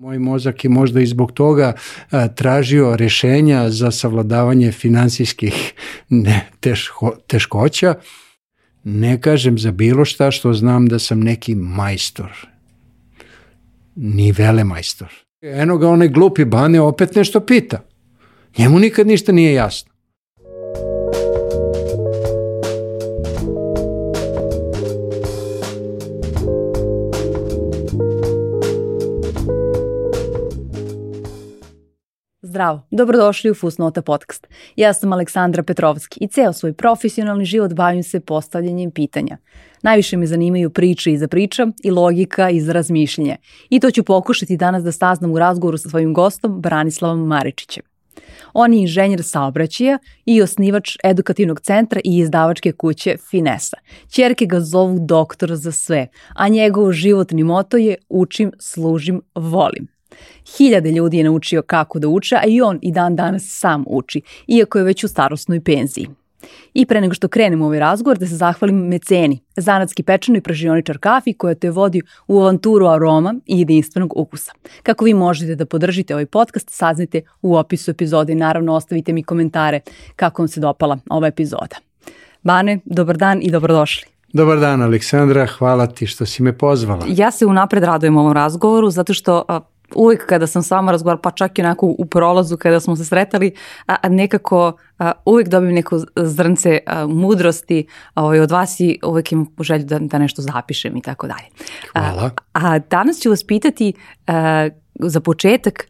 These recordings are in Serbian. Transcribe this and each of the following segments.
Moj mozak je možda i zbog toga a, tražio rešenja za savladavanje finansijskih ne, teško, teškoća. Ne kažem za bilo šta što znam da sam neki majstor. Ni vele majstor. Eno ga onaj glupi bane opet nešto pita. Njemu nikad ništa nije jasno. Zdravo, dobrodošli u Fusnota podcast. Ja sam Aleksandra Petrovski i ceo svoj profesionalni život bavim se postavljanjem pitanja. Najviše me zanimaju priče iza priča i logika iza razmišljenja. I to ću pokušati danas da saznam u razgovoru sa svojim gostom Branislavom Maričićem. On je inženjer saobraćaja i osnivač edukativnog centra i izdavačke kuće Finesa. Čerke ga zovu doktor za sve, a njegov životni moto je učim, služim, volim. Hiljade ljudi je naučio kako da uče, a i on i dan danas sam uči, iako je već u starostnoj penziji. I pre nego što krenemo u ovaj razgovor, da se zahvalim meceni, zanatski pečeno i pražioničar kafi koja te vodi u avanturu aroma i jedinstvenog ukusa. Kako vi možete da podržite ovaj podcast, saznite u opisu epizode i naravno ostavite mi komentare kako vam se dopala ova epizoda. Bane, dobar dan i dobrodošli. Dobar dan, Aleksandra, hvala ti što si me pozvala. Ja se unapred radujem ovom razgovoru zato što uvijek kada sam s vama razgovarala, pa čak i onako u prolazu kada smo se sretali, a, a nekako a, uvijek dobim neko zrnce a, mudrosti a, ovaj, od vas i uvijek imam želju da, da nešto zapišem i tako dalje. Hvala. A, a danas ću vas pitati a, za početak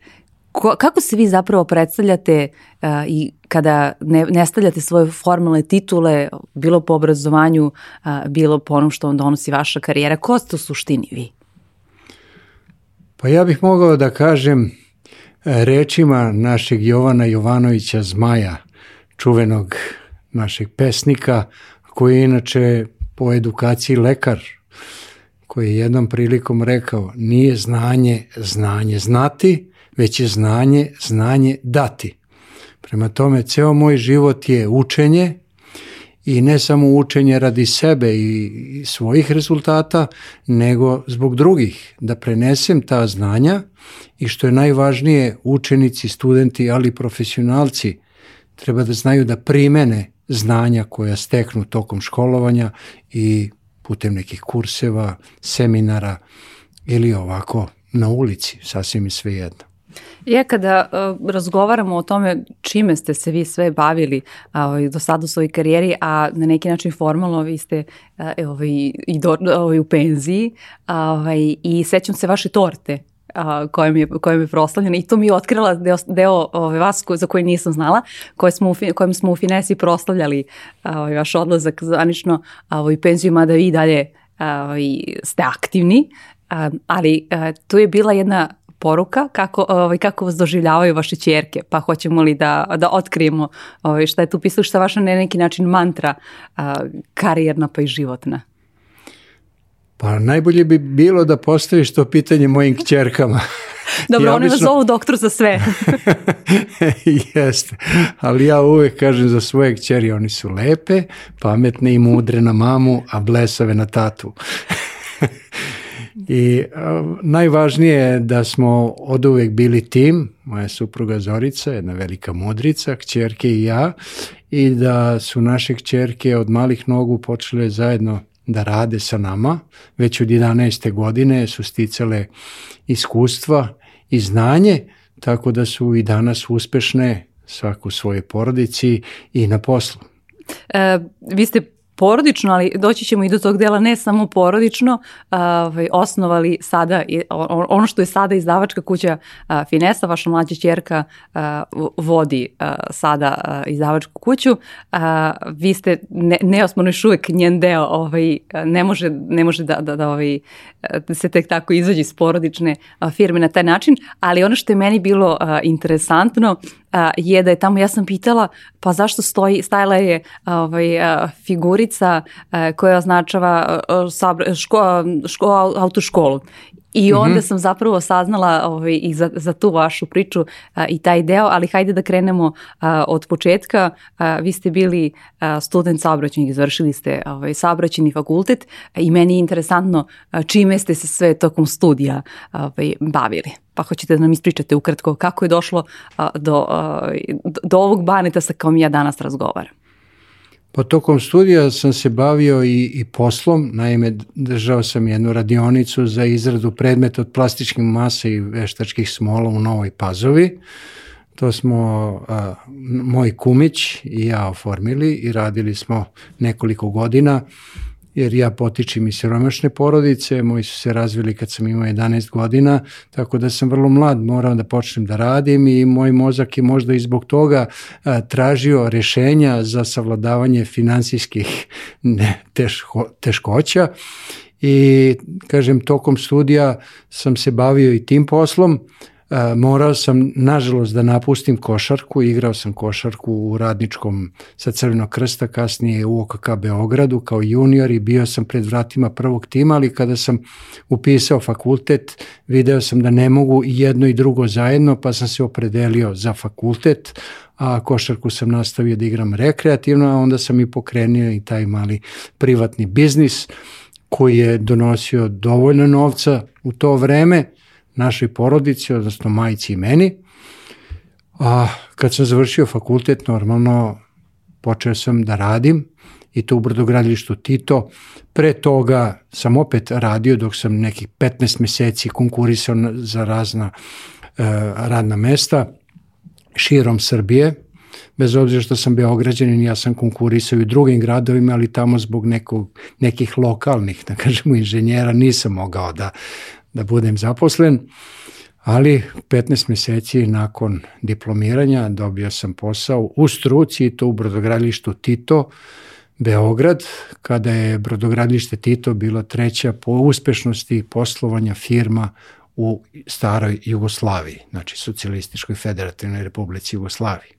ko, kako se vi zapravo predstavljate a, i kada ne, ne stavljate svoje formalne titule, bilo po obrazovanju, a, bilo po onom što vam donosi vaša karijera, ko ste u suštini vi? Pa ja bih mogao da kažem e, rečima našeg Jovana Jovanovića Zmaja, čuvenog našeg pesnika, koji je inače po edukaciji lekar, koji je jednom prilikom rekao nije znanje znanje znati, već je znanje znanje dati. Prema tome, ceo moj život je učenje i ne samo učenje radi sebe i svojih rezultata, nego zbog drugih, da prenesem ta znanja i što je najvažnije, učenici, studenti, ali i profesionalci treba da znaju da primene znanja koja steknu tokom školovanja i putem nekih kurseva, seminara ili ovako na ulici, sasvim i sve jedno. Ja kada uh, razgovaramo o tome čime ste se vi sve bavili uh, do sada u svojoj karijeri, a na neki način formalno vi ste uh, ovaj, i do, ovaj, u penziji ovaj, i sećam se vaše torte a, koja mi je, koja mi je proslavljena i to mi je otkrila deo, deo ove, vas ko, za koje nisam znala, koje smo u, kojem smo u Finesi proslavljali a, ovaj, vaš odlazak zvanično a, ovaj, penziju, mada vi dalje a, ovaj, ste aktivni, a, ali a, tu je bila jedna poruka kako, ovaj, kako vas doživljavaju vaše čerke, pa hoćemo li da, da otkrijemo ovaj, šta je tu pisalo, šta je vaša na neki način mantra a, karijerna pa i životna? Pa najbolje bi bilo da postaviš to pitanje mojim kćerkama. Dobro, ja one obično... vas zovu doktor za sve. Jeste, ali ja uvek kažem za svoje kćeri, oni su lepe, pametne i mudre na mamu, a blesave na tatu. I uh, najvažnije je da smo od uvek bili tim, moja supruga Zorica, jedna velika mudrica, kćerke i ja, i da su naše kćerke od malih nogu počele zajedno da rade sa nama. Već od 11. godine su sticale iskustva i znanje, tako da su i danas uspešne svako u svojoj porodici i na poslu. E, vi ste porodično, ali doći ćemo i do tog dela ne samo porodično, ovaj, osnovali sada, ono što je sada izdavačka kuća Finesa, vaša mlađa čerka vodi sada izdavačku kuću, vi ste ne, neosmano još uvek njen deo, ovaj, ne može, ne može da, da, da, ovaj, da se tek tako izađe iz porodične firme na taj način, ali ono što je meni bilo interesantno je da je tamo, ja sam pitala, pa zašto stoji, stajala je ovaj, figurica koja označava ško, ško, autoškolu. I onda mm -hmm. sam zapravo saznala ovaj, i za, za tu vašu priču a, i taj deo, ali hajde da krenemo a, od početka. A, vi ste bili a, student saobraćajnih, izvršili ste ovaj, saobraćajni fakultet i meni je interesantno a, čime ste se sve tokom studija ovaj, bavili. Pa hoćete da nam ispričate ukratko kako je došlo a, do, a, do ovog baneta sa kojom ja danas razgovaram. Po tokom studija sam se bavio i, i poslom, naime držao sam jednu radionicu za izradu predmeta od plastičnih masa i veštačkih smola u Novoj Pazovi. To smo a, moj kumić i ja oformili i radili smo nekoliko godina jer ja potičem iz siromašne porodice, moji su se razvili kad sam imao 11 godina, tako da sam vrlo mlad morao da počnem da radim i moj mozak je možda i zbog toga a, tražio rešenja za savladavanje finansijskih ne, teško, teškoća i kažem tokom studija sam se bavio i tim poslom, morao sam, nažalost, da napustim košarku, igrao sam košarku u radničkom sa Crvenog krsta, kasnije u OKK Beogradu kao junior i bio sam pred vratima prvog tima, ali kada sam upisao fakultet, video sam da ne mogu i jedno i drugo zajedno, pa sam se opredelio za fakultet, a košarku sam nastavio da igram rekreativno, a onda sam i pokrenio i taj mali privatni biznis koji je donosio dovoljno novca u to vreme, našoj porodici, odnosno majici i meni. A kad sam završio fakultet, normalno počeo sam da radim i to u brodogradilištu Tito. Pre toga sam opet radio dok sam nekih 15 meseci konkurisao za razna e, radna mesta širom Srbije. Bez obzira što sam beograđanin, ja sam konkurisao i u drugim gradovima, ali tamo zbog nekog, nekih lokalnih, da kažemo, inženjera nisam mogao da, da budem zaposlen, ali 15 meseci nakon diplomiranja dobio sam posao u struci to u brodogradilištu Tito, Beograd, kada je brodogradilište Tito bilo treća po uspešnosti poslovanja firma u staroj Jugoslaviji, znači Socialističkoj federativnoj republici Jugoslaviji.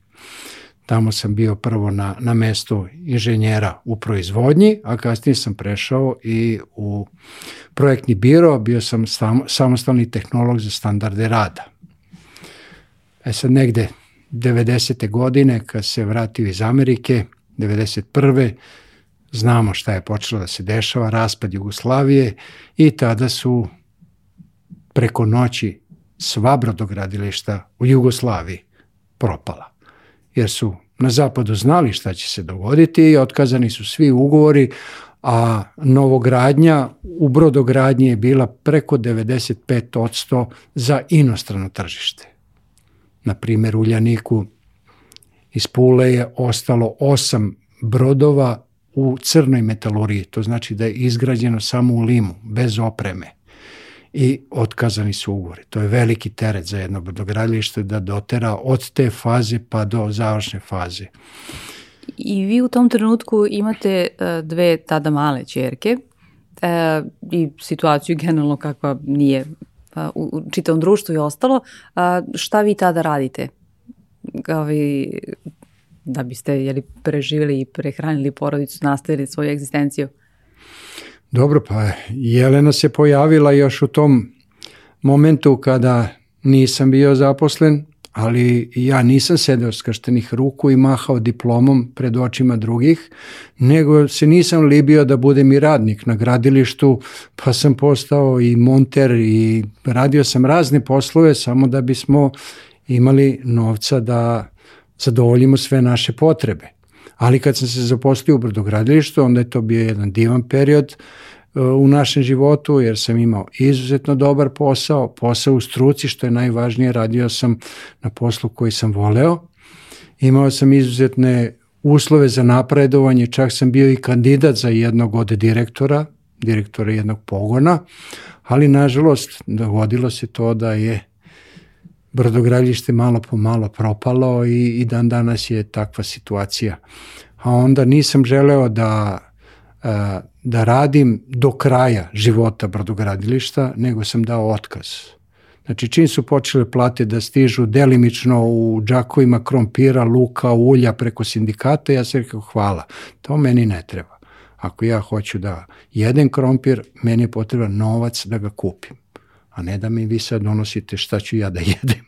Tamo sam bio prvo na, na mesto inženjera u proizvodnji, a kasnije sam prešao i u projektni biro, bio sam sam, samostalni tehnolog za standarde rada. E sad negde 90. godine, kad se vratio iz Amerike, 91. znamo šta je počelo da se dešava, raspad Jugoslavije i tada su preko noći sva brodogradilišta u Jugoslaviji propala jer su na zapadu znali šta će se dogoditi i otkazani su svi ugovori, a novogradnja u brodogradnji je bila preko 95% za inostrano tržište. Na primjer, u Ljaniku iz Pule je ostalo osam brodova u crnoj metaluriji, to znači da je izgrađeno samo u limu, bez opreme i otkazani su ugovori. To je veliki teret za jedno brodogradilište da dotera od te faze pa do završne faze. I vi u tom trenutku imate uh, dve tada male čerke uh, i situaciju generalno kakva nije uh, u čitavom društvu i ostalo. Šta vi tada radite? Ovi, da biste jeli, preživjeli i prehranili porodicu, nastavili svoju egzistenciju? Dobro, pa Jelena se pojavila još u tom momentu kada nisam bio zaposlen, ali ja nisam sedeo skrštenih ruku i mahao diplomom pred očima drugih, nego se nisam libio da budem i radnik na gradilištu, pa sam postao i monter i radio sam razne poslove samo da bismo imali novca da zadovoljimo sve naše potrebe. Ali kad sam se zaposlio u brodogradilištu, onda je to bio jedan divan period uh, u našem životu, jer sam imao izuzetno dobar posao, posao u struci, što je najvažnije, radio sam na poslu koji sam voleo. Imao sam izuzetne uslove za napredovanje, čak sam bio i kandidat za jednog od direktora, direktora jednog pogona, ali nažalost dogodilo se to da je brodogradilište malo po malo propalo i, i dan danas je takva situacija. A onda nisam želeo da, da radim do kraja života brodogradilišta, nego sam dao otkaz. Znači, čim su počele plate da stižu delimično u džakovima krompira, luka, ulja preko sindikata, ja sam rekao hvala, to meni ne treba. Ako ja hoću da jedem krompir, meni je potreban novac da ga kupim a ne da mi vi sad donosite šta ću ja da jedem.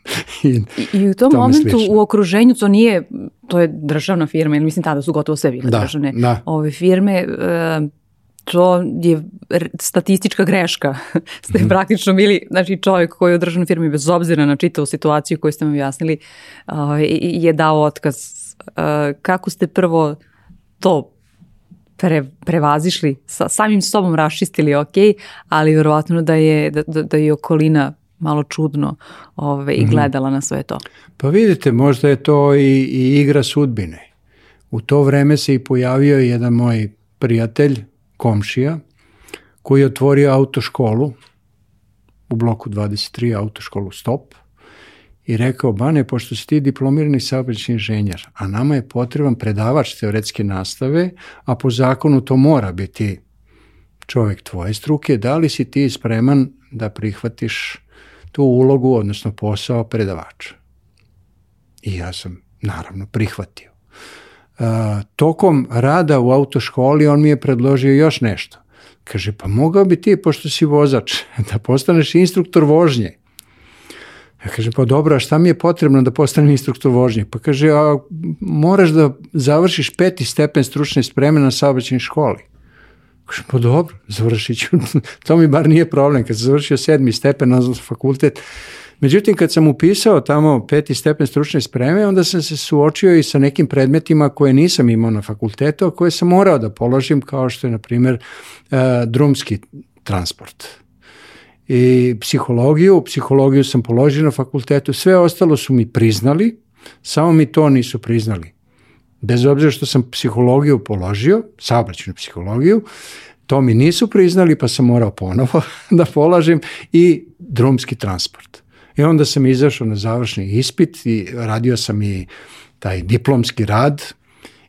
I, I u tom momentu slično. u okruženju to nije, to je državna firma, mislim tada su gotovo sve bile da, državne da. ove firme, e, to je statistička greška. ste mm. praktično bili, znači čovjek koji je u državnoj firmi, bez obzira na čitavu situaciju koju ste mi objasnili, je dao otkaz. Kako ste prvo to pre, prevazišli, sa samim sobom raščistili, ok, ali verovatno da je, da, da, da je okolina malo čudno ove, i mhm. gledala na sve to. Pa vidite, možda je to i, i igra sudbine. U to vreme se i pojavio jedan moj prijatelj, komšija, koji je otvorio autoškolu u bloku 23, autoškolu Stop, i rekao, Bane, pošto si ti diplomirani saobraćajni inženjer, a nama je potreban predavač teoretske nastave, a po zakonu to mora biti čovek tvoje struke, da li si ti spreman da prihvatiš tu ulogu, odnosno posao predavača? I ja sam naravno prihvatio. Uh, tokom rada u autoškoli on mi je predložio još nešto. Kaže, pa mogao bi ti, pošto si vozač, da postaneš instruktor vožnje. Ja kažem, pa dobro, a šta mi je potrebno da postanem instruktor vožnje? Pa kaže, a moraš da završiš peti stepen stručne spreme na saobraćenoj školi. Kažem, pa dobro, završit ću. to mi bar nije problem. Kad sam završio sedmi stepen na fakultet, Međutim, kad sam upisao tamo peti stepen stručne spreme, onda sam se suočio i sa nekim predmetima koje nisam imao na fakultetu, a koje sam morao da položim, kao što je, na primjer, e, drumski transport i psihologiju. Psihologiju sam položio na fakultetu, sve ostalo su mi priznali, samo mi to nisu priznali. Bez obzira što sam psihologiju položio, saobraćenu psihologiju, to mi nisu priznali pa sam morao ponovo da polažem i drumski transport. I onda sam izašao na završni ispit i radio sam i taj diplomski rad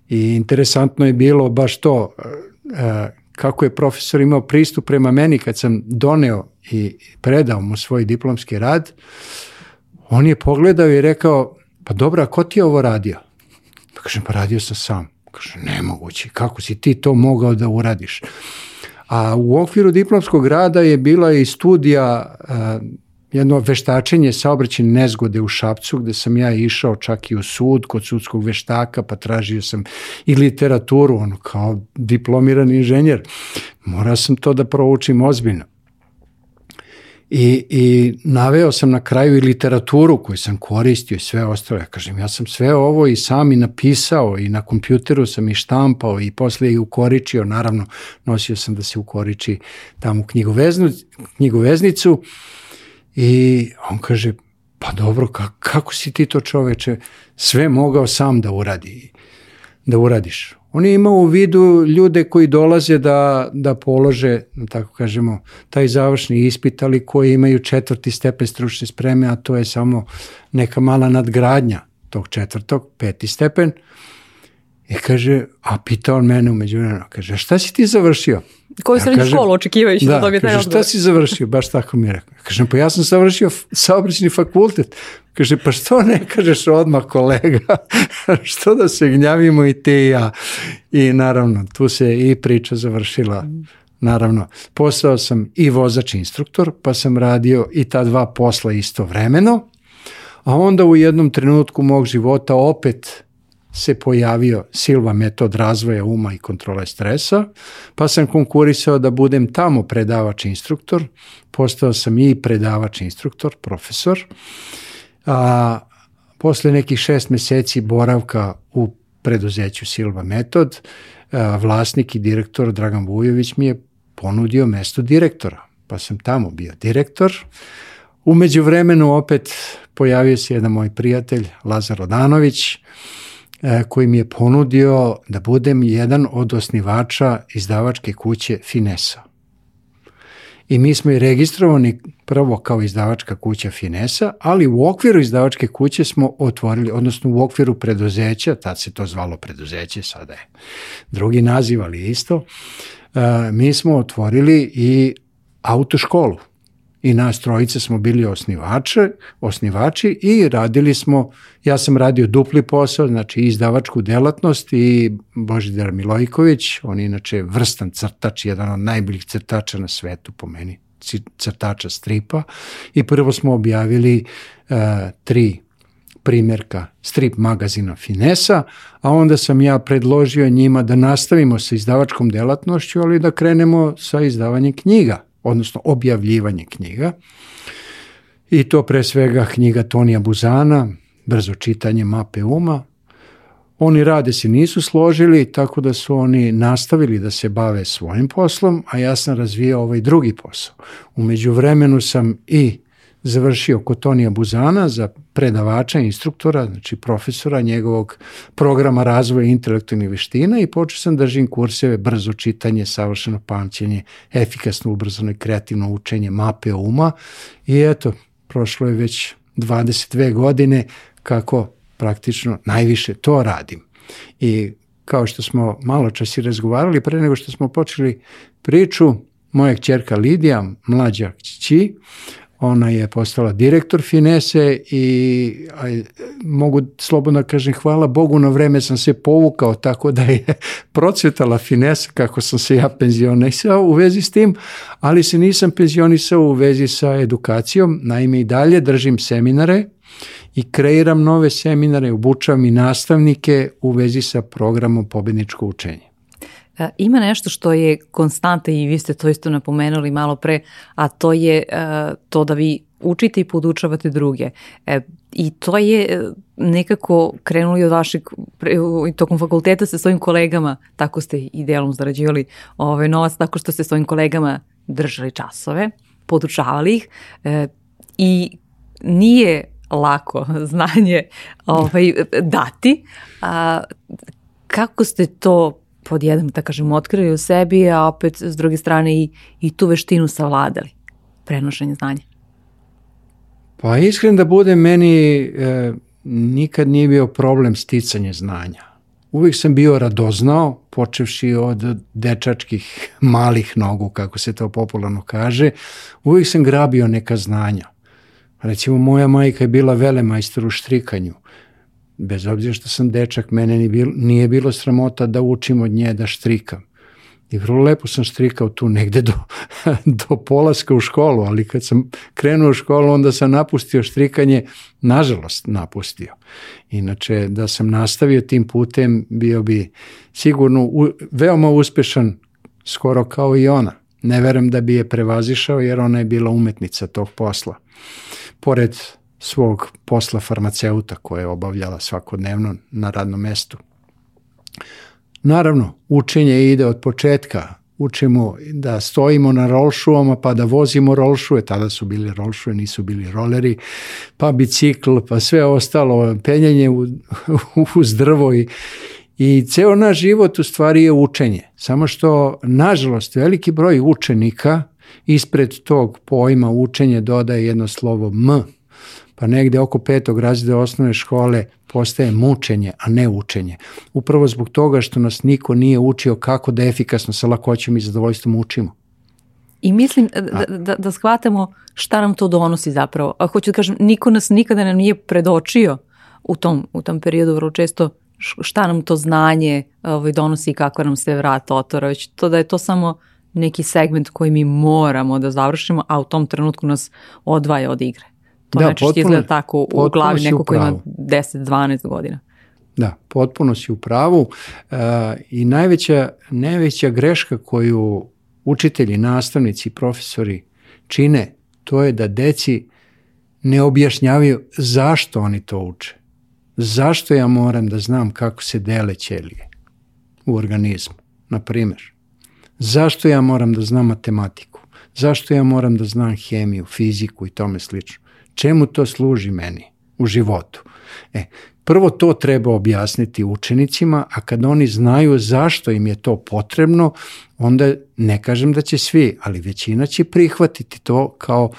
i interesantno je bilo baš to e, kako je profesor imao pristup prema meni kad sam doneo i predao mu svoj diplomski rad, on je pogledao i rekao, pa dobro, a ko ti je ovo radio? Kažem, pa radio sam sam. Kaže, nemoguće, kako si ti to mogao da uradiš? A u okviru diplomskog rada je bila i studija jedno veštačenje saobraćene nezgode u Šapcu, gde sam ja išao čak i u sud kod sudskog veštaka, pa tražio sam i literaturu, ono, kao diplomiran inženjer. Morao sam to da proučim ozbiljno. I, I naveo sam na kraju i literaturu koju sam koristio i sve ostalo. Ja kažem, ja sam sve ovo i sam i napisao i na kompjuteru sam i štampao i posle i ukoričio. Naravno, nosio sam da se ukoriči tamo u knjigoveznicu I on kaže, pa dobro, kako si ti to čoveče sve mogao sam da uradi, da uradiš? On je imao u vidu ljude koji dolaze da, da polože, da tako kažemo, taj završni ispit, ali koji imaju četvrti stepen stručne spreme, a to je samo neka mala nadgradnja tog četvrtog, peti stepen. I kaže, a pita on mene umeđu vremenu, kaže, šta si ti završio? Koju srednju ja školu očekivajući da, da dobije taj kaže, šta si završio? Baš tako mi je rekao. Kažem, pa ja sam završio saobraćeni fakultet. Kaže, pa što ne kažeš odmah kolega? što da se gnjavimo i te i ja? I naravno, tu se i priča završila. Naravno, postao sam i vozač instruktor, pa sam radio i ta dva posla istovremeno, a onda u jednom trenutku mog života opet se pojavio Silva metod razvoja uma i kontrole stresa, pa sam konkurisao da budem tamo predavač instruktor, postao sam i predavač instruktor, profesor, a posle nekih šest meseci boravka u preduzeću Silva metod, vlasnik i direktor Dragan Vujović mi je ponudio mesto direktora, pa sam tamo bio direktor. Umeđu vremenu opet pojavio se jedan moj prijatelj Lazar Odanović, koji mi je ponudio da budem jedan od osnivača izdavačke kuće Finesa. I mi smo i registrovani prvo kao izdavačka kuća Finesa, ali u okviru izdavačke kuće smo otvorili, odnosno u okviru preduzeća, tad se to zvalo preduzeće, sada je drugi naziv, ali isto, e, mi smo otvorili i autoškolu i nas trojice smo bili osnivače, osnivači i radili smo, ja sam radio dupli posao, znači izdavačku delatnost i Božidar Milojković, on je inače vrstan crtač, jedan od najboljih crtača na svetu po meni, crtača stripa. I prvo smo objavili uh, tri primjerka strip magazina Finesa, a onda sam ja predložio njima da nastavimo sa izdavačkom delatnošću, ali da krenemo sa izdavanjem knjiga, odnosno objavljivanje knjiga. I to pre svega knjiga Tonija Buzana, brzo čitanje mape uma. Oni rade se nisu složili, tako da su oni nastavili da se bave svojim poslom, a ja sam razvijao ovaj drugi posao. Umeđu vremenu sam i završio kod Tonija Buzana za predavača, instruktora, znači profesora njegovog programa razvoja intelektualnih veština i počeo sam da držim kurseve brzo čitanje, savršeno pamćenje, efikasno ubrzano i kreativno učenje mape uma i eto, prošlo je već 22 godine kako praktično najviše to radim. I kao što smo malo čas i razgovarali, pre nego što smo počeli priču, moja kćerka Lidija, mlađa kći, ona je postala direktor Finese i aj, mogu slobodno da kažem hvala Bogu na vreme sam se povukao tako da je procvetala Finesa kako sam se ja penzionisao u vezi s tim, ali se nisam penzionisao u vezi sa edukacijom, naime i dalje držim seminare i kreiram nove seminare, obučavam i nastavnike u vezi sa programom Pobedničko učenje. E, ima nešto što je konstanta i vi ste to isto napomenuli malo pre, a to je uh, to da vi učite i podučavate druge. E, I to je nekako krenuli od vašeg, tokom fakulteta sa svojim kolegama, tako ste i delom zarađivali ovaj novac, tako što ste svojim kolegama držali časove, podučavali ih e, i nije lako znanje ovaj, dati. A, kako ste to pod jedan, da kažem, otkrili u sebi, a opet s druge strane i, i tu veštinu savladali, prenošenje znanja? Pa iskren da bude, meni e, nikad nije bio problem sticanje znanja. Uvijek sam bio radoznao, počevši od dečačkih malih nogu, kako se to popularno kaže. Uvijek sam grabio neka znanja. Recimo, moja majka je bila velemajster u štrikanju bez obzira što sam dečak, mene ni bilo, nije bilo sramota da učim od nje da štrikam. I vrlo lepo sam štrikao tu negde do, do polaska u školu, ali kad sam krenuo u školu, onda sam napustio štrikanje, nažalost napustio. Inače, da sam nastavio tim putem, bio bi sigurno u, veoma uspešan, skoro kao i ona. Ne verujem da bi je prevazišao, jer ona je bila umetnica tog posla. Pored svog posla farmaceuta koje je obavljala svakodnevno na radnom mestu. Naravno, učenje ide od početka. Učimo da stojimo na rolšuvama pa da vozimo rolšuje, tada su bili rolšuje, nisu bili roleri, pa bicikl, pa sve ostalo, penjanje uz drvo i, i ceo naš život u stvari je učenje. Samo što, nažalost, veliki broj učenika ispred tog pojma učenje dodaje jedno slovo M, pa negde oko petog razreda osnovne škole postaje mučenje, a ne učenje. Upravo zbog toga što nas niko nije učio kako da efikasno sa lakoćom i zadovoljstvom učimo. I mislim da, da, da shvatamo šta nam to donosi zapravo. A hoću da kažem, niko nas nikada nam nije predočio u tom, u tom periodu vrlo često šta nam to znanje ovaj, donosi i kako nam se vrata otvara, već to da je to samo neki segment koji mi moramo da završimo, a u tom trenutku nas odvaja od igre. To da, najčešće izgleda tako u glavi neko ko ima 10-12 godina. Da, potpuno si u pravu uh, i najveća, najveća greška koju učitelji, nastavnici, profesori čine, to je da deci ne objašnjavaju zašto oni to uče. Zašto ja moram da znam kako se dele ćelije u organizmu, na primjer. Zašto ja moram da znam matematiku? Zašto ja moram da znam hemiju, fiziku i tome slično? Čemu to služi meni u životu? E, prvo to treba objasniti učenicima, a kad oni znaju zašto im je to potrebno, onda ne kažem da će svi, ali većina će prihvatiti to kao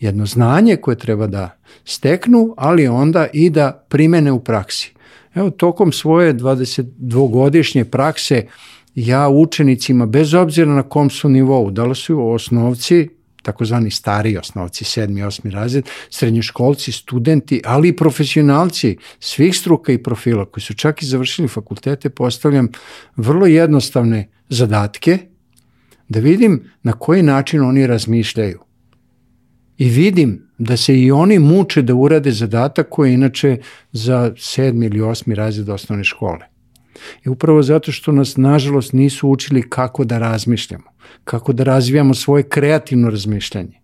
jedno znanje koje treba da steknu, ali onda i da primene u praksi. Evo, tokom svoje 22-godišnje prakse ja učenicima, bez obzira na kom su nivou, da li su osnovci, takozvani stari osnovci, sedmi, osmi razred, srednjoškolci, studenti, ali i profesionalci svih struka i profila koji su čak i završili fakultete, postavljam vrlo jednostavne zadatke da vidim na koji način oni razmišljaju. I vidim da se i oni muče da urade zadatak koji je inače za sedmi ili osmi razred osnovne škole. I upravo zato što nas, nažalost, nisu učili kako da razmišljamo, kako da razvijamo svoje kreativno razmišljanje.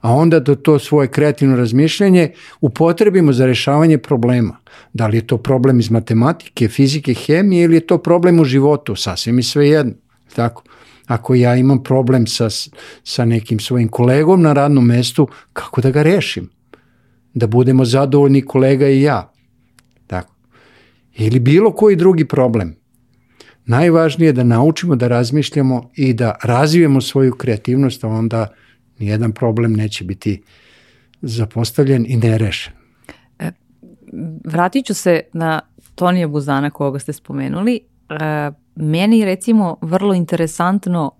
A onda da to svoje kreativno razmišljanje upotrebimo za rešavanje problema. Da li je to problem iz matematike, fizike, hemije ili je to problem u životu, sasvim i sve jedno. Tako. Ako ja imam problem sa, sa nekim svojim kolegom na radnom mestu, kako da ga rešim? Da budemo zadovoljni kolega i ja. Ili bilo koji drugi problem. Najvažnije je da naučimo da razmišljamo i da razvijemo svoju kreativnost, a onda nijedan problem neće biti zapostavljen i nerešen. E, vratit ću se na Tonija Buzana koga ste spomenuli. E, meni recimo vrlo interesantno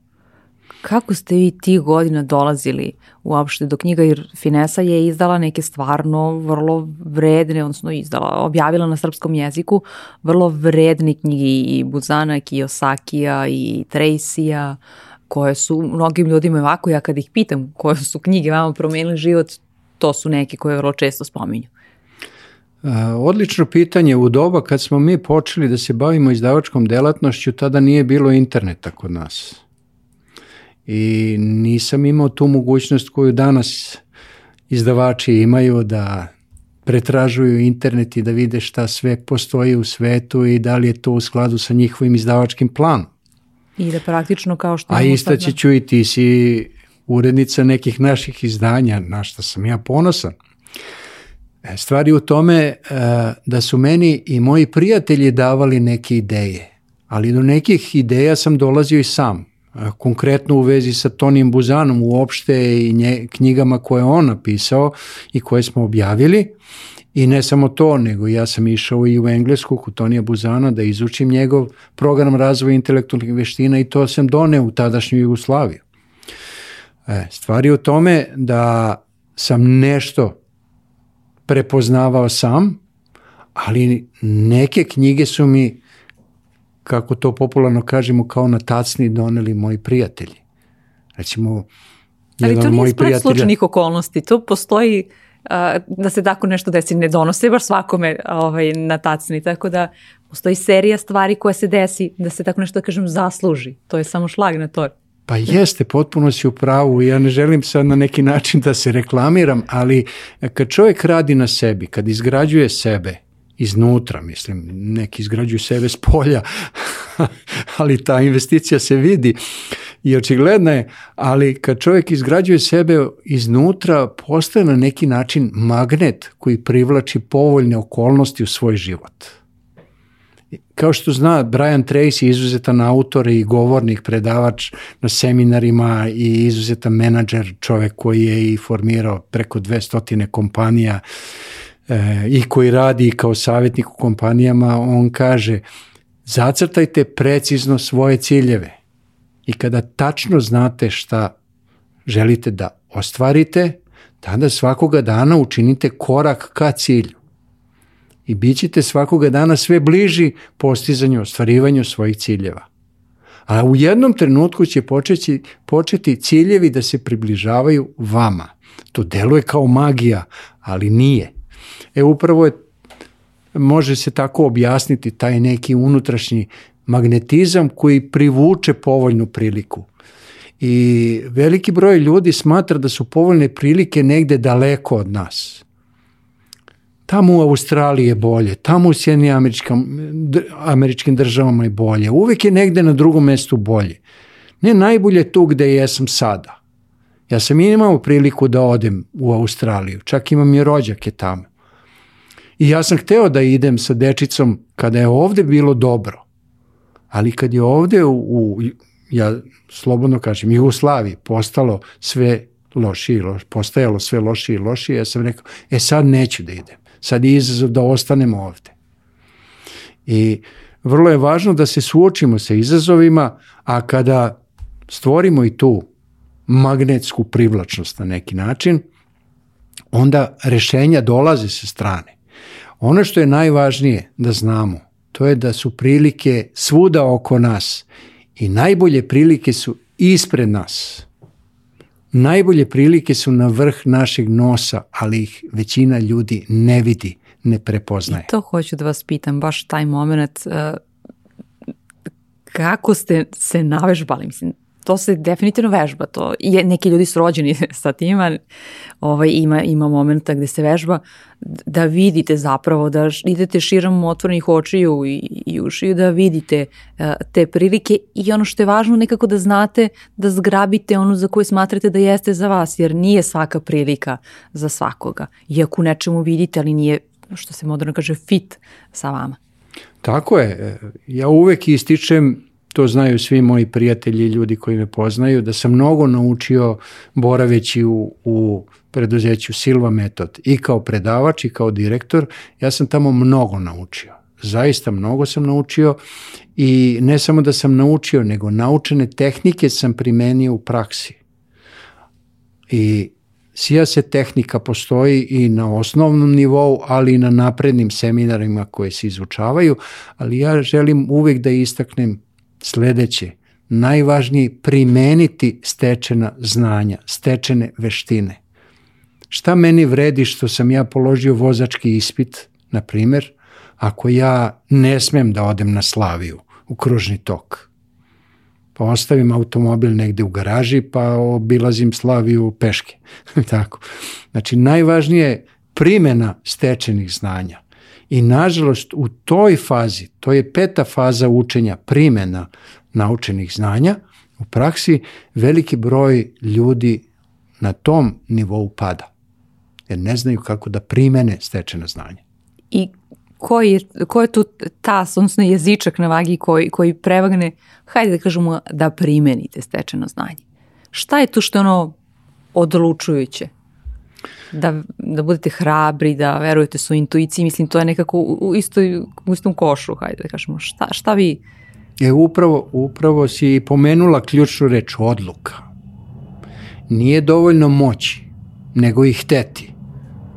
kako ste vi tih godina dolazili uopšte do knjiga, jer Finesa je izdala neke stvarno vrlo vredne, odnosno izdala, objavila na srpskom jeziku vrlo vredne knjige i Buzana, Kiyosakija i Tracyja, koje su mnogim ljudima ovako, ja kad ih pitam koje su knjige vama promenili život, to su neke koje vrlo često spominju. Odlično pitanje. U doba kad smo mi počeli da se bavimo izdavačkom delatnošću, tada nije bilo interneta kod nas. I nisam imao tu mogućnost koju danas izdavači imaju da pretražuju internet i da vide šta sve postoji u svetu i da li je to u skladu sa njihovim izdavačkim planom. I da praktično kao što... A istaći ću i ti si urednica nekih naših izdanja, na što sam ja ponosan. E, stvari u tome e, da su meni i moji prijatelji davali neke ideje, ali do nekih ideja sam dolazio i sam. Konkretno u vezi sa Tonijem Buzanom uopšte i nje, knjigama koje on napisao i koje smo objavili. I ne samo to, nego ja sam išao i u Englesku kod Tonija Buzana da izučim njegov program razvoja intelektualnih veština i to sam doneo u tadašnju Jugoslaviju. E, stvari u tome da sam nešto prepoznavao sam, ali neke knjige su mi, kako to popularno kažemo, kao na tacni doneli moji prijatelji. Recimo, Ali to nije slučajnih okolnosti, to postoji da se tako nešto desi, ne donose baš svakome ovaj, na tacni, tako da postoji serija stvari koja se desi da se tako nešto, da kažem, zasluži. To je samo šlag na to. Pa jeste, potpuno si u pravu. Ja ne želim sad na neki način da se reklamiram, ali kad čovjek radi na sebi, kad izgrađuje sebe, iznutra, mislim, neki izgrađuju sebe s polja, ali ta investicija se vidi i očigledna je, ali kad čovjek izgrađuje sebe iznutra, postaje na neki način magnet koji privlači povoljne okolnosti u svoj život. Kao što zna, Brian Tracy je izuzetan autor i govornik, predavač na seminarima i izuzetan menadžer, čovek koji je i formirao preko 200 kompanija e, i koji radi kao savjetnik u kompanijama, on kaže zacrtajte precizno svoje ciljeve i kada tačno znate šta želite da ostvarite, tada svakoga dana učinite korak ka cilju i bit ćete svakoga dana sve bliži postizanju, ostvarivanju svojih ciljeva. A u jednom trenutku će početi, početi ciljevi da se približavaju vama. To deluje kao magija, ali nije. E upravo je, može se tako objasniti taj neki unutrašnji magnetizam koji privuče povoljnu priliku. I veliki broj ljudi smatra da su povoljne prilike negde daleko od nas tamo u Australiji je bolje, tamo u Sjeni američkim državama je bolje, uvek je negde na drugom mestu bolje. Ne najbolje tu gde jesam sada. Ja sam imao priliku da odem u Australiju, čak imam i rođake tamo. I ja sam hteo da idem sa dečicom kada je ovde bilo dobro. Ali kad je ovde u, u ja slobodno kažem, Jugoslaviji postalo sve lošije, loš, postajalo sve lošije i lošije, ja sam rekao, e sad neću da idem. Sad je izazov da ostanemo ovde. I vrlo je važno da se suočimo sa izazovima, a kada stvorimo i tu magnetsku privlačnost na neki način, onda rešenja dolaze sa strane. Ono što je najvažnije da znamo, to je da su prilike svuda oko nas i najbolje prilike su ispred nas. Najbolje prilike su na vrh našeg nosa, ali ih većina ljudi ne vidi, ne prepoznaje. I to hoću da vas pitam, baš taj moment, uh, kako ste se navežbali, mislim, to se definitivno vežba, to je, neki ljudi su rođeni sa tima, ovaj, ima, ima momenta gde se vežba, da vidite zapravo, da idete širom otvorenih očiju i, i ušiju, da vidite uh, te prilike i ono što je važno nekako da znate da zgrabite ono za koje smatrate da jeste za vas, jer nije svaka prilika za svakoga. Iako nečemu vidite, ali nije, što se moderno kaže, fit sa vama. Tako je. Ja uvek ističem to znaju svi moji prijatelji i ljudi koji me poznaju, da sam mnogo naučio boraveći u, u preduzeću Silva Metod i kao predavač i kao direktor, ja sam tamo mnogo naučio. Zaista mnogo sam naučio i ne samo da sam naučio, nego naučene tehnike sam primenio u praksi. I sija se tehnika postoji i na osnovnom nivou, ali i na naprednim seminarima koje se izučavaju, ali ja želim uvek da istaknem sledeće, najvažnije primeniti stečena znanja, stečene veštine. Šta meni vredi što sam ja položio vozački ispit, na primer, ako ja ne smem da odem na Slaviju u kružni tok? Pa ostavim automobil negde u garaži, pa obilazim Slaviju peške. Tako. Znači, najvažnije je primjena stečenih znanja. I nažalost u toj fazi, to je peta faza učenja, primjena naučenih znanja, u praksi veliki broj ljudi na tom nivou pada. Jer ne znaju kako da primene stečena znanja. I koji je, ko je tu tas, odnosno jezičak na vagi koji, koji prevagne, hajde da kažemo da primenite stečeno znanje? Šta je tu što je ono odlučujuće? Da, da budete hrabri, da verujete su intuiciji, mislim to je nekako u, istoj, u istom košu, hajde da kažemo, šta, šta vi... E, upravo, upravo si pomenula ključnu reč, odluka. Nije dovoljno moći, nego i hteti.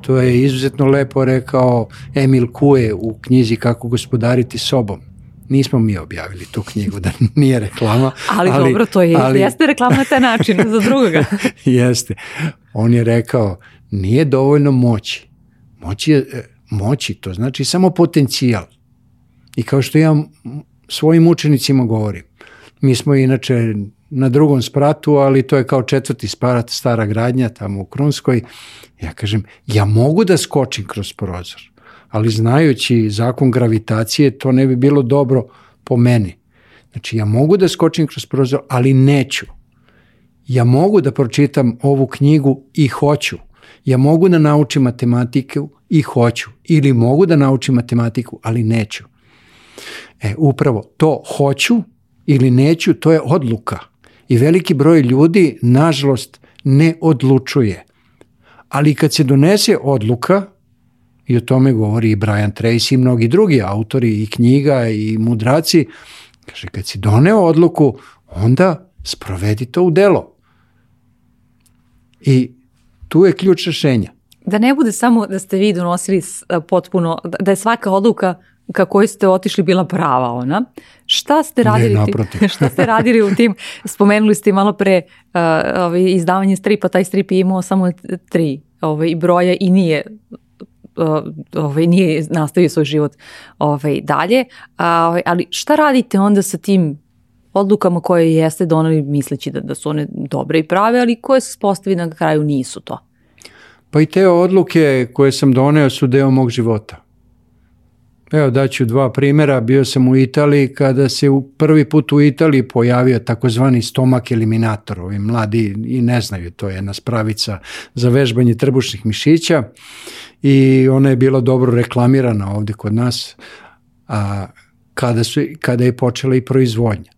To je izuzetno lepo rekao Emil Kue u knjizi Kako gospodariti sobom. Nismo mi objavili tu knjigu, da nije reklama. ali, ali dobro, to je, ali, jeste reklama na taj način, za drugoga. jeste. On je rekao, nije dovoljno moći. Moći, je, e, moći to znači samo potencijal. I kao što ja svojim učenicima govorim, mi smo inače na drugom spratu, ali to je kao četvrti sprat, stara gradnja tamo u Krunskoj. Ja kažem, ja mogu da skočim kroz prozor, ali znajući zakon gravitacije, to ne bi bilo dobro po meni. Znači, ja mogu da skočim kroz prozor, ali neću. Ja mogu da pročitam ovu knjigu i hoću, ja mogu da naučim matematiku i hoću, ili mogu da naučim matematiku, ali neću. E, upravo to hoću ili neću, to je odluka. I veliki broj ljudi, nažalost, ne odlučuje. Ali kad se donese odluka, i o tome govori i Brian Tracy i mnogi drugi autori i knjiga i mudraci, kaže, kad si doneo odluku, onda sprovedi to u delo. I Tu je ključ rešenja. Da ne bude samo da ste vi donosili potpuno, da, da je svaka odluka ka kojoj ste otišli bila prava ona. Šta ste radili? Ne, šta ste radili u tim, spomenuli ste malo pre uh, ovaj, izdavanje stripa, taj strip je imao samo tri ovaj, broja i nije uh, ovaj, nije nastavio svoj život ovaj, dalje, uh, ali šta radite onda sa tim odlukama koje jeste doneli misleći da, da su one dobre i prave, ali koje se spostavi na kraju nisu to. Pa i te odluke koje sam doneo su deo mog života. Evo daću dva primjera, bio sam u Italiji kada se u prvi put u Italiji pojavio takozvani stomak eliminator, ovi mladi i ne znaju, to je jedna spravica za vežbanje trbušnih mišića i ona je bila dobro reklamirana ovde kod nas a, kada, su, kada je počela i proizvodnja.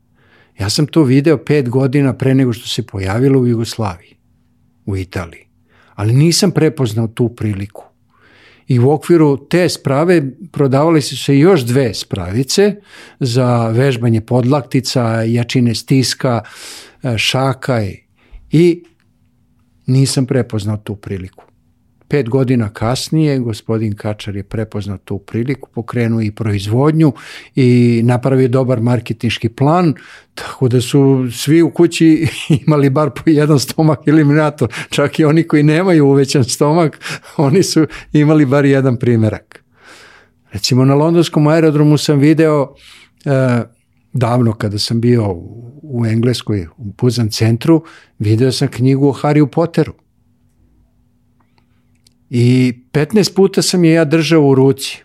Ja sam to video pet godina pre nego što se pojavilo u Jugoslaviji, u Italiji. Ali nisam prepoznao tu priliku. I u okviru te sprave prodavali su se još dve spravice za vežbanje podlaktica, jačine stiska, e, šaka i nisam prepoznao tu priliku. Pet godina kasnije gospodin Kačar je prepoznao tu priliku, pokrenuo i proizvodnju i napravio dobar marketinški plan, tako da su svi u kući imali bar po jedan stomak eliminator, čak i oni koji nemaju uvećan stomak, oni su imali bar jedan primerak. Recimo na londonskom aerodromu sam video e, davno kada sam bio u Engleskoj, u Puzan centru, video sam knjigu o Harryu Potteru. I 15 puta sam je ja držao u ruci.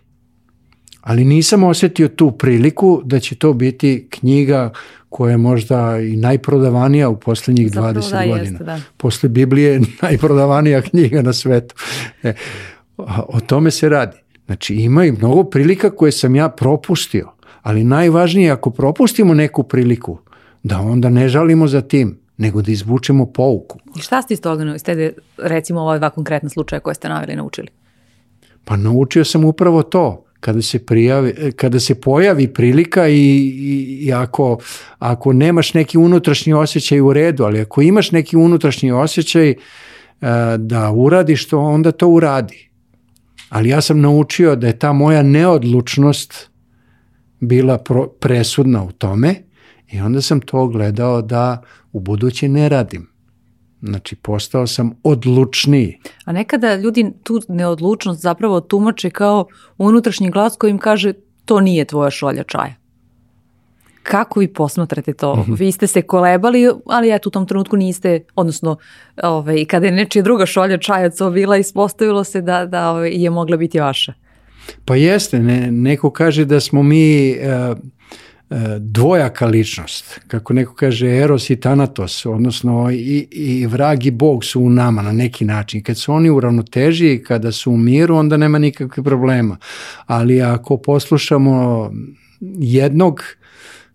Ali nisam osetio tu priliku da će to biti knjiga koja je možda i najprodavanija u poslednjih Zapravo 20 da, godina. Jeste, da. Posle Biblije najprodavanija knjiga na svetu. E, o tome se radi. Znači ima i mnogo prilika koje sam ja propustio, ali najvažnije ako propustimo neku priliku, da onda ne žalimo za tim, nego da izvučemo pouku. I šta ste iz toga, ste recimo ova dva konkretna slučaja koje ste naveli naučili? Pa naučio sam upravo to, kada se, prijavi, kada se pojavi prilika i, i, i ako, ako nemaš neki unutrašnji osjećaj u redu, ali ako imaš neki unutrašnji osjećaj uh, da uradiš to, onda to uradi. Ali ja sam naučio da je ta moja neodlučnost bila pro, presudna u tome i onda sam to gledao da u buduće ne radim. Znači, postao sam odlučniji. A nekada ljudi tu neodlučnost zapravo tumače kao unutrašnji glas koji im kaže to nije tvoja šolja čaja. Kako vi posmatrate to? Mm -hmm. Vi ste se kolebali, ali ja u tom trenutku niste, odnosno ovaj, kada je nečija druga šolja čajaca bila, ispostavilo se da, da ovaj, je mogla biti vaša. Pa jeste, ne, neko kaže da smo mi uh, dvojaka ličnost, kako neko kaže Eros i Thanatos, odnosno i, i vrag i bog su u nama na neki način. Kad su oni u ravnoteži i kada su u miru, onda nema nikakvih problema. Ali ako poslušamo jednog,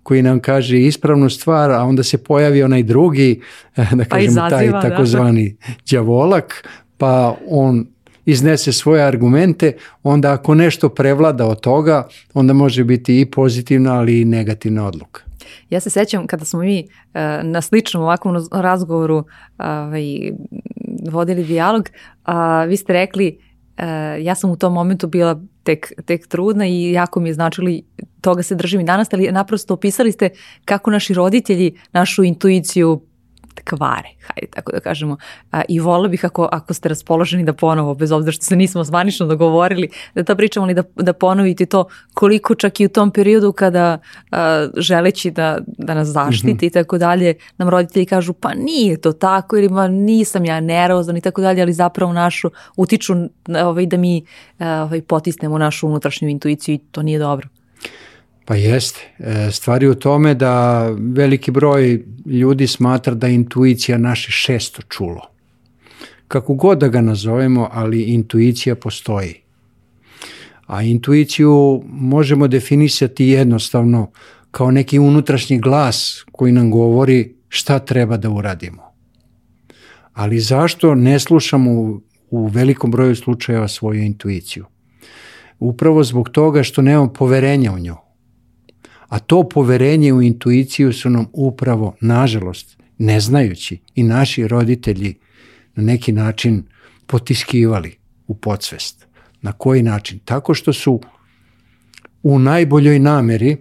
koji nam kaže ispravnu stvar, a onda se pojavi onaj drugi, da pa kažemo izaziva, taj da. takozvani da. đavolak, pa on iznese svoje argumente, onda ako nešto prevlada od toga, onda može biti i pozitivna, ali i negativna odluka. Ja se sećam kada smo mi uh, na sličnom ovakvom razgovoru uh, vodili dijalog, a vi ste rekli uh, ja sam u tom momentu bila tek, tek trudna i jako mi je značili, toga se držim i danas, ali naprosto opisali ste kako naši roditelji našu intuiciju kvare, hajde tako da kažemo. I vola bih ako, ako ste raspoloženi da ponovo, bez obzira što se nismo zvanično dogovorili, da to pričamo ali da, da ponovite to koliko čak i u tom periodu kada a, želeći da, da nas zaštiti i tako dalje, nam roditelji kažu pa nije to tako ili ma nisam ja nervozan i tako dalje, ali zapravo našu utiču ovaj, da mi ovaj, potisnemo našu unutrašnju intuiciju i to nije dobro. Pa jeste. E, stvari u tome da veliki broj ljudi smatra da je intuicija naše šesto čulo. Kako god da ga nazovemo, ali intuicija postoji. A intuiciju možemo definisati jednostavno kao neki unutrašnji glas koji nam govori šta treba da uradimo. Ali zašto ne slušamo u velikom broju slučajeva svoju intuiciju? Upravo zbog toga što nemamo poverenja u nju A to poverenje u intuiciju su nam upravo, nažalost, ne znajući i naši roditelji na neki način potiskivali u podsvest. Na koji način? Tako što su u najboljoj nameri,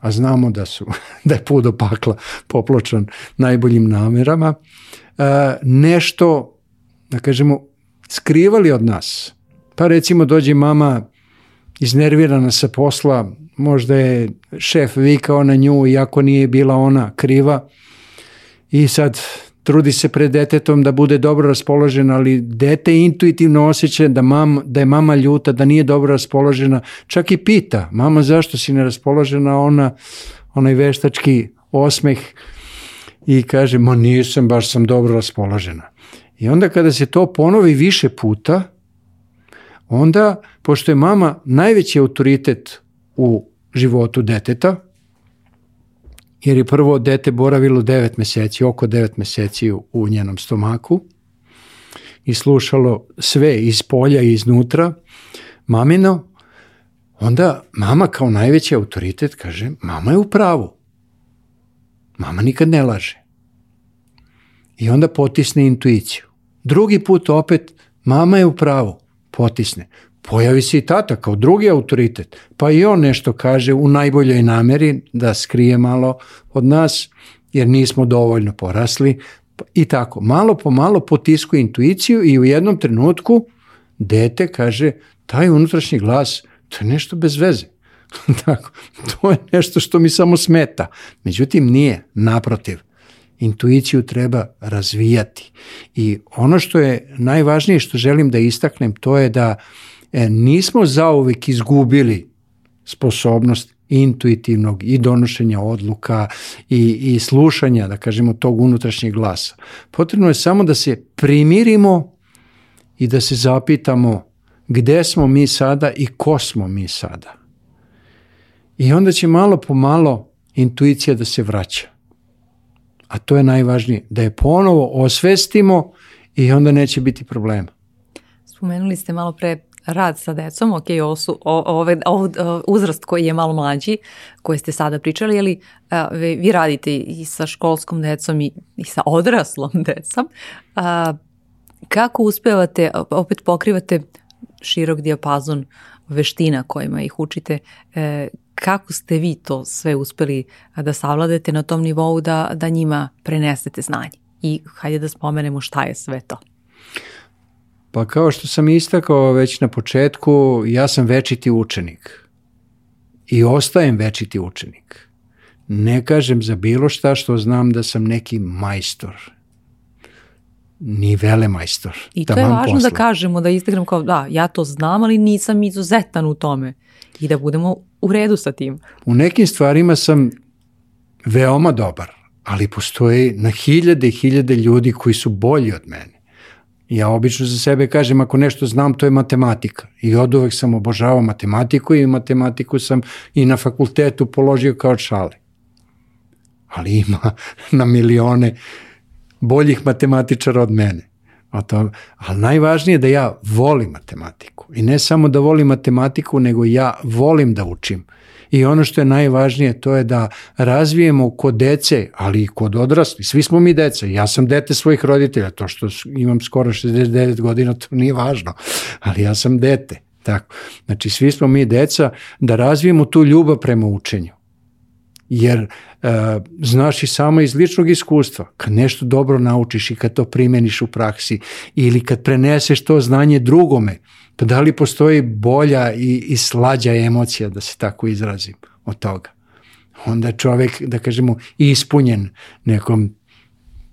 a znamo da su da je put do pakla popločan najboljim namerama, e, nešto, da kažemo, skrivali od nas. Pa recimo dođe mama iznervirana sa posla, možda je šef vikao na nju iako nije bila ona kriva. I sad trudi se pred detetom da bude dobro raspoložena, ali dete intuitivno osjeća da, mam, da je mama ljuta, da nije dobro raspoložena, čak i pita, mama zašto si neraspoložena, ona, onaj veštački osmeh i kaže, ma nisam, baš sam dobro raspoložena. I onda kada se to ponovi više puta, onda, pošto je mama najveći autoritet u životu deteta, jer je prvo dete boravilo 9 meseci, oko 9 meseci u, njenom stomaku i slušalo sve iz polja i iznutra, mamino, onda mama kao najveći autoritet kaže, mama je u pravu. Mama nikad ne laže. I onda potisne intuiciju. Drugi put opet Mama je u pravu, potisne. Pojavi se i tata kao drugi autoritet, pa i on nešto kaže u najboljoj nameri da skrije malo od nas, jer nismo dovoljno porasli i tako. Malo po malo potisku intuiciju i u jednom trenutku dete kaže taj unutrašnji glas, to je nešto bez veze. tako, to je nešto što mi samo smeta. Međutim, nije, naprotiv. Intuiciju treba razvijati. I ono što je najvažnije što želim da istaknem, to je da e, nismo zauvek izgubili sposobnost intuitivnog i donošenja odluka i, i slušanja, da kažemo, tog unutrašnjeg glasa. Potrebno je samo da se primirimo i da se zapitamo gde smo mi sada i ko smo mi sada. I onda će malo po malo intuicija da se vraća. A to je najvažnije, da je ponovo osvestimo i onda neće biti problema. Spomenuli ste malo pre rad sa decom, ok, ovo su o, ove, o, uzrast koji je malo mlađi, koji ste sada pričali, ali a, vi, vi radite i sa školskom decom i, i sa odraslom decom. A, kako uspevate, opet pokrivate širok dijapazon veština kojima ih učite, e, kako ste vi to sve uspeli da savladete na tom nivou da, da njima prenesete znanje? I hajde da spomenemo šta je sve to. Pa kao što sam istakao već na početku, ja sam večiti učenik. I ostajem večiti učenik. Ne kažem za bilo šta što znam da sam neki majstor. Ni vele majstor. I to je važno posla. da kažemo, da istaknem kao da, ja to znam, ali nisam izuzetan u tome. I da budemo u redu sa tim. U nekim stvarima sam veoma dobar, ali postoji na hiljade i hiljade ljudi koji su bolji od mene. Ja obično za sebe kažem ako nešto znam to je matematika i od uvek sam obožavao matematiku i matematiku sam i na fakultetu položio kao šale. Ali ima na milione boljih matematičara od mene. O to, ali najvažnije je da ja volim matematiku. I ne samo da volim matematiku, nego ja volim da učim. I ono što je najvažnije to je da razvijemo kod dece, ali i kod odrasli. Svi smo mi deca. Ja sam dete svojih roditelja. To što imam skoro 69 godina, to nije važno. Ali ja sam dete. Tako. Znači, svi smo mi deca da razvijemo tu ljubav prema učenju. Jer e, znaš i samo iz ličnog iskustva, kad nešto dobro naučiš i kad to primeniš u praksi ili kad preneseš to znanje drugome, pa da li postoji bolja i, i slađa emocija, da se tako izrazim, od toga. Onda čovek, da kažemo, ispunjen nekom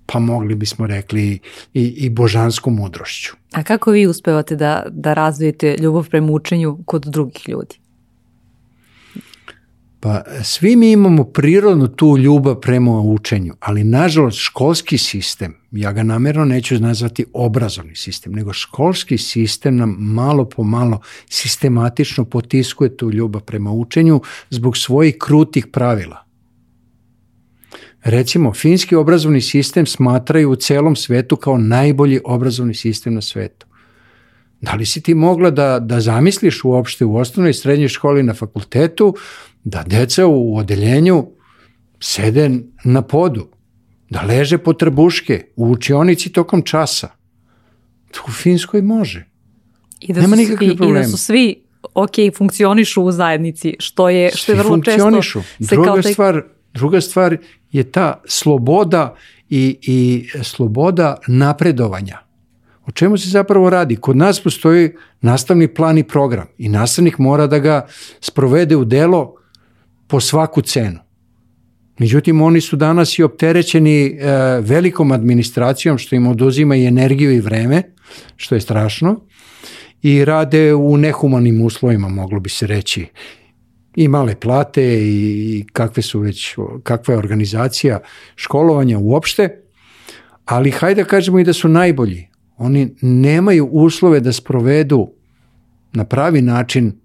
pa mogli bismo rekli i, i božanskom mudrošću. A kako vi uspevate da, da razvijete ljubav prema učenju kod drugih ljudi? Pa svi mi imamo prirodnu tu ljubav prema učenju, ali nažalost školski sistem, ja ga namerno neću nazvati obrazovni sistem, nego školski sistem nam malo po malo sistematično potiskuje tu ljubav prema učenju zbog svojih krutih pravila. Recimo, finski obrazovni sistem smatraju u celom svetu kao najbolji obrazovni sistem na svetu. Da li si ti mogla da, da zamisliš uopšte u osnovnoj i srednjoj školi na fakultetu da deca u odeljenju sede na podu, da leže po trbuške u učionici tokom časa. To u Finskoj može. I da Nema su, nikakve problema. I da su svi ok, funkcionišu u zajednici, što je, što je vrlo često... Se druga, kao taj... stvar, druga stvar je ta sloboda i, i sloboda napredovanja. O čemu se zapravo radi? Kod nas postoji nastavni plan i program i nastavnik mora da ga sprovede u delo po svaku cenu. Međutim, oni su danas i opterećeni e, velikom administracijom, što im oduzima i energiju i vreme, što je strašno, i rade u nehumanim uslovima, moglo bi se reći. I male plate i kakve su već, kakva je organizacija školovanja uopšte, ali hajde da kažemo i da su najbolji. Oni nemaju uslove da sprovedu na pravi način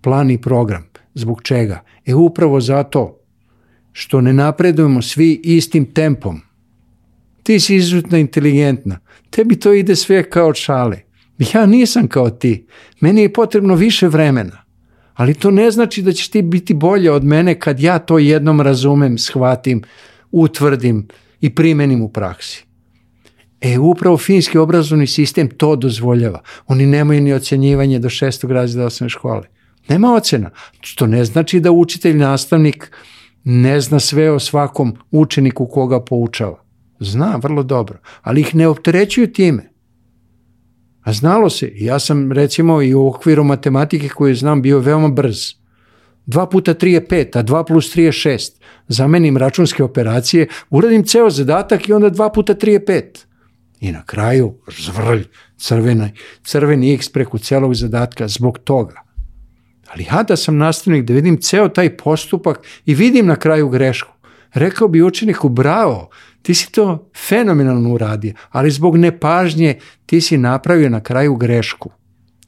plan i program. Zbog čega? E upravo zato što ne napredujemo svi istim tempom. Ti si izuzetno inteligentna. Tebi to ide sve kao šale. Ja nisam kao ti. Meni je potrebno više vremena. Ali to ne znači da ćeš ti biti bolje od mene kad ja to jednom razumem, shvatim, utvrdim i primenim u praksi. E, upravo finski obrazovni sistem to dozvoljava. Oni nemaju ni ocenjivanje do šestog razreda osnovne škole. Nema ocena. Što ne znači da učitelj, nastavnik ne zna sve o svakom učeniku koga poučava. Zna vrlo dobro, ali ih ne opterećuju time. A znalo se, ja sam recimo i u okviru matematike koju znam bio veoma brz. 2 puta 3 je 5, a 2 plus 3 je 6. Zamenim računske operacije, uradim ceo zadatak i onda 2 puta 3 je 5. I na kraju zvrlj, crveni, crveni x preko celog zadatka zbog toga. Ali ja da sam nastavnik da vidim ceo taj postupak i vidim na kraju grešku. Rekao bi učeniku, bravo, ti si to fenomenalno uradio, ali zbog nepažnje ti si napravio na kraju grešku.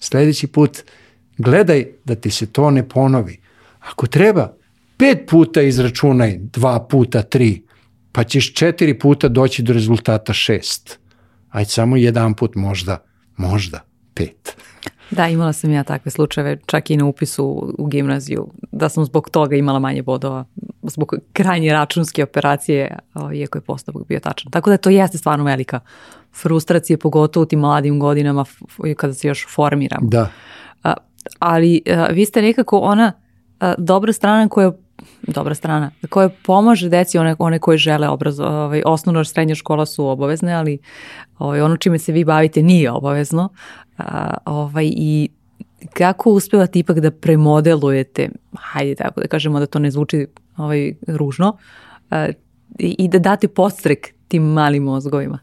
Sledeći put gledaj da ti se to ne ponovi. Ako treba, pet puta izračunaj, dva puta tri, pa ćeš četiri puta doći do rezultata šest. Ajde samo jedan put možda, možda pet. Da, imala sam ja takve slučajeve, čak i na upisu u gimnaziju, da sam zbog toga imala manje bodova, zbog krajnje računske operacije, iako je postavak bio tačan. Tako da to jeste stvarno velika frustracija, pogotovo u tim mladim godinama kada se još formiramo. Da. Ali vi ste nekako ona dobra strana koja dobra strana, koja pomaže deci one, one koje žele obrazo, ovaj, osnovno srednja škola su obavezne, ali ovaj, ono čime se vi bavite nije obavezno. A, ovaj, I kako uspevate ipak da premodelujete, hajde tako da kažemo da to ne zvuči ovaj, ružno, a, i, i da date podstrek tim malim mozgovima?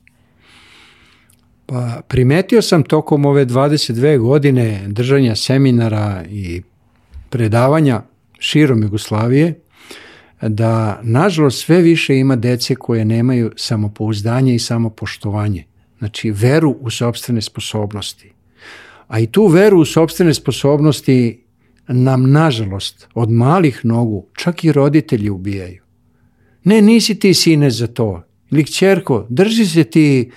Pa primetio sam tokom ove 22 godine držanja seminara i predavanja širom Jugoslavije da nažalost sve više ima dece koje nemaju samopouzdanje i samopoštovanje. Znači veru u sobstvene sposobnosti. A i tu veru u sobstvene sposobnosti nam nažalost od malih nogu čak i roditelji ubijaju. Ne, nisi ti sine za to. Ili kćerko, drži se ti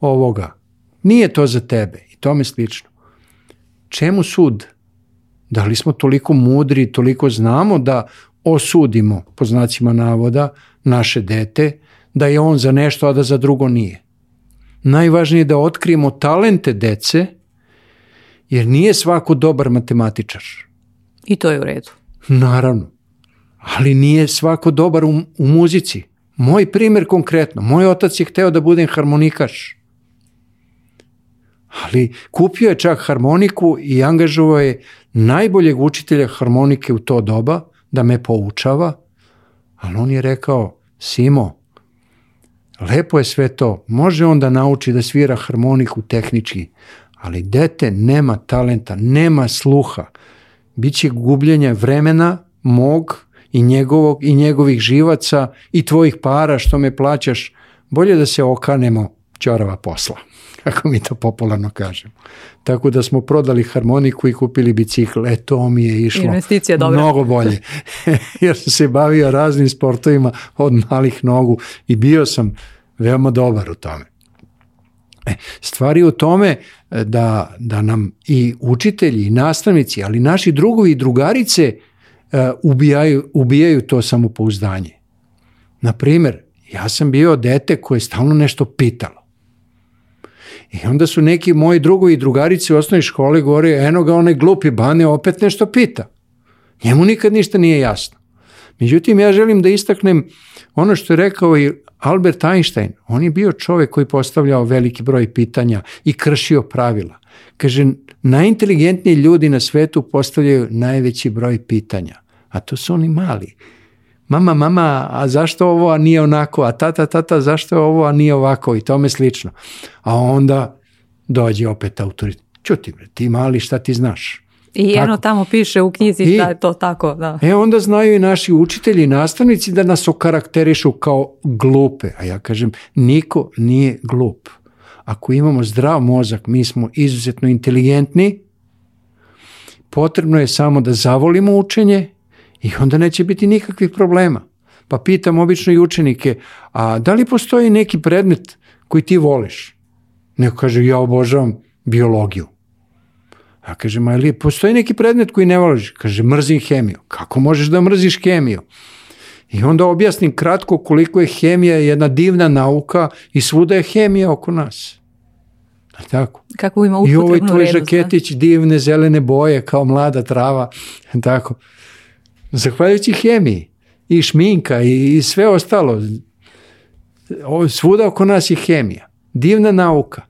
ovoga. Nije to za tebe. I tome slično. Čemu sud? Da li smo toliko mudri, toliko znamo da osudimo, po znacima navoda, naše dete, da je on za nešto, a da za drugo nije. Najvažnije je da otkrijemo talente dece, jer nije svako dobar matematičar. I to je u redu. Naravno. Ali nije svako dobar u, u muzici. Moj primer konkretno, moj otac je hteo da budem harmonikaš ali kupio je čak harmoniku i angažovao je najboljeg učitelja harmonike u to doba da me poučava, ali on je rekao, Simo, lepo je sve to, može on da nauči da svira harmoniku tehnički, ali dete nema talenta, nema sluha, biće gubljenje vremena mog i njegovog i njegovih živaca i tvojih para što me plaćaš, bolje da se okanemo ćorava posla kako mi to popularno kažemo. Tako da smo prodali harmoniku i kupili bicikl. E, to mi je išlo Investicija mnogo bolje. Jer sam se bavio raznim sportovima od malih nogu i bio sam veoma dobar u tome. E, stvari u tome e, da, da nam i učitelji i nastavnici, ali naši drugovi i drugarice uh, ubijaju, ubijaju to samopouzdanje. Na primer, ja sam bio dete koje stalno nešto pitalo. I onda su neki moji drugovi i drugarice u osnovnoj školi govorili, eno ga onaj glupi bane opet nešto pita. Njemu nikad ništa nije jasno. Međutim, ja želim da istaknem ono što je rekao i Albert Einstein. On je bio čovek koji postavljao veliki broj pitanja i kršio pravila. Kaže, najinteligentniji ljudi na svetu postavljaju najveći broj pitanja, a to su oni mali. Mama, mama, a zašto ovo, a nije onako, a tata, tata, zašto je ovo, a nije ovako i tome slično. A onda dođe opet autoritet. Čuti, bre, ti mali, šta ti znaš? I jedno tamo piše u knjizi I, da je to tako. Da. E onda znaju i naši učitelji i nastavnici da nas okarakterišu kao glupe. A ja kažem, niko nije glup. Ako imamo zdrav mozak, mi smo izuzetno inteligentni, potrebno je samo da zavolimo učenje i onda neće biti nikakvih problema. Pa pitam obično i učenike, a da li postoji neki predmet koji ti voliš? Neko kaže, ja obožavam biologiju. Ja kažem, ali postoji neki predmet koji ne voliš? Kaže, mrzim hemiju. Kako možeš da mrziš hemiju? I onda objasnim kratko koliko je hemija jedna divna nauka i svuda je hemija oko nas. A tako? Kako ima I ovaj tvoj da? žaketić divne zelene boje kao mlada trava. Tako. Zahvaljujući hemiji i šminka i, i sve ostalo. Svuda oko nas je hemija. Divna nauka.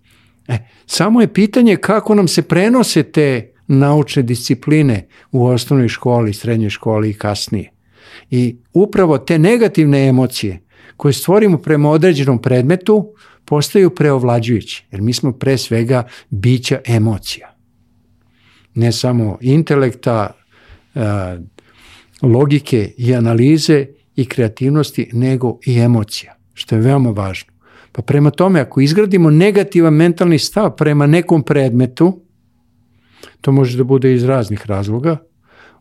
E, samo je pitanje kako nam se prenose te naučne discipline u osnovnoj školi, srednjoj školi i kasnije. I upravo te negativne emocije koje stvorimo prema određenom predmetu postaju preovlađujući, jer mi smo pre svega bića emocija. Ne samo intelekta, logike i analize i kreativnosti, nego i emocija, što je veoma važno. Pa prema tome, ako izgradimo negativan mentalni stav prema nekom predmetu, to može da bude iz raznih razloga,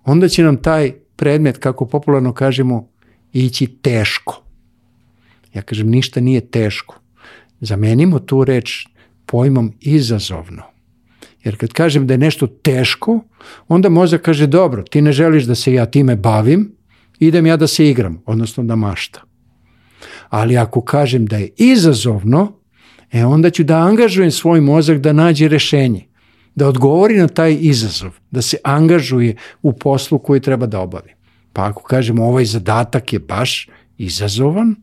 onda će nam taj predmet, kako popularno kažemo, ići teško. Ja kažem, ništa nije teško. Zamenimo tu reč pojmom izazovno. Jer kad kažem da je nešto teško, onda mozak kaže, dobro, ti ne želiš da se ja time bavim, idem ja da se igram, odnosno da mašta. Ali ako kažem da je izazovno, e onda ću da angažujem svoj mozak da nađe rešenje, da odgovori na taj izazov, da se angažuje u poslu koji treba da obavi. Pa ako kažemo ovaj zadatak je baš izazovan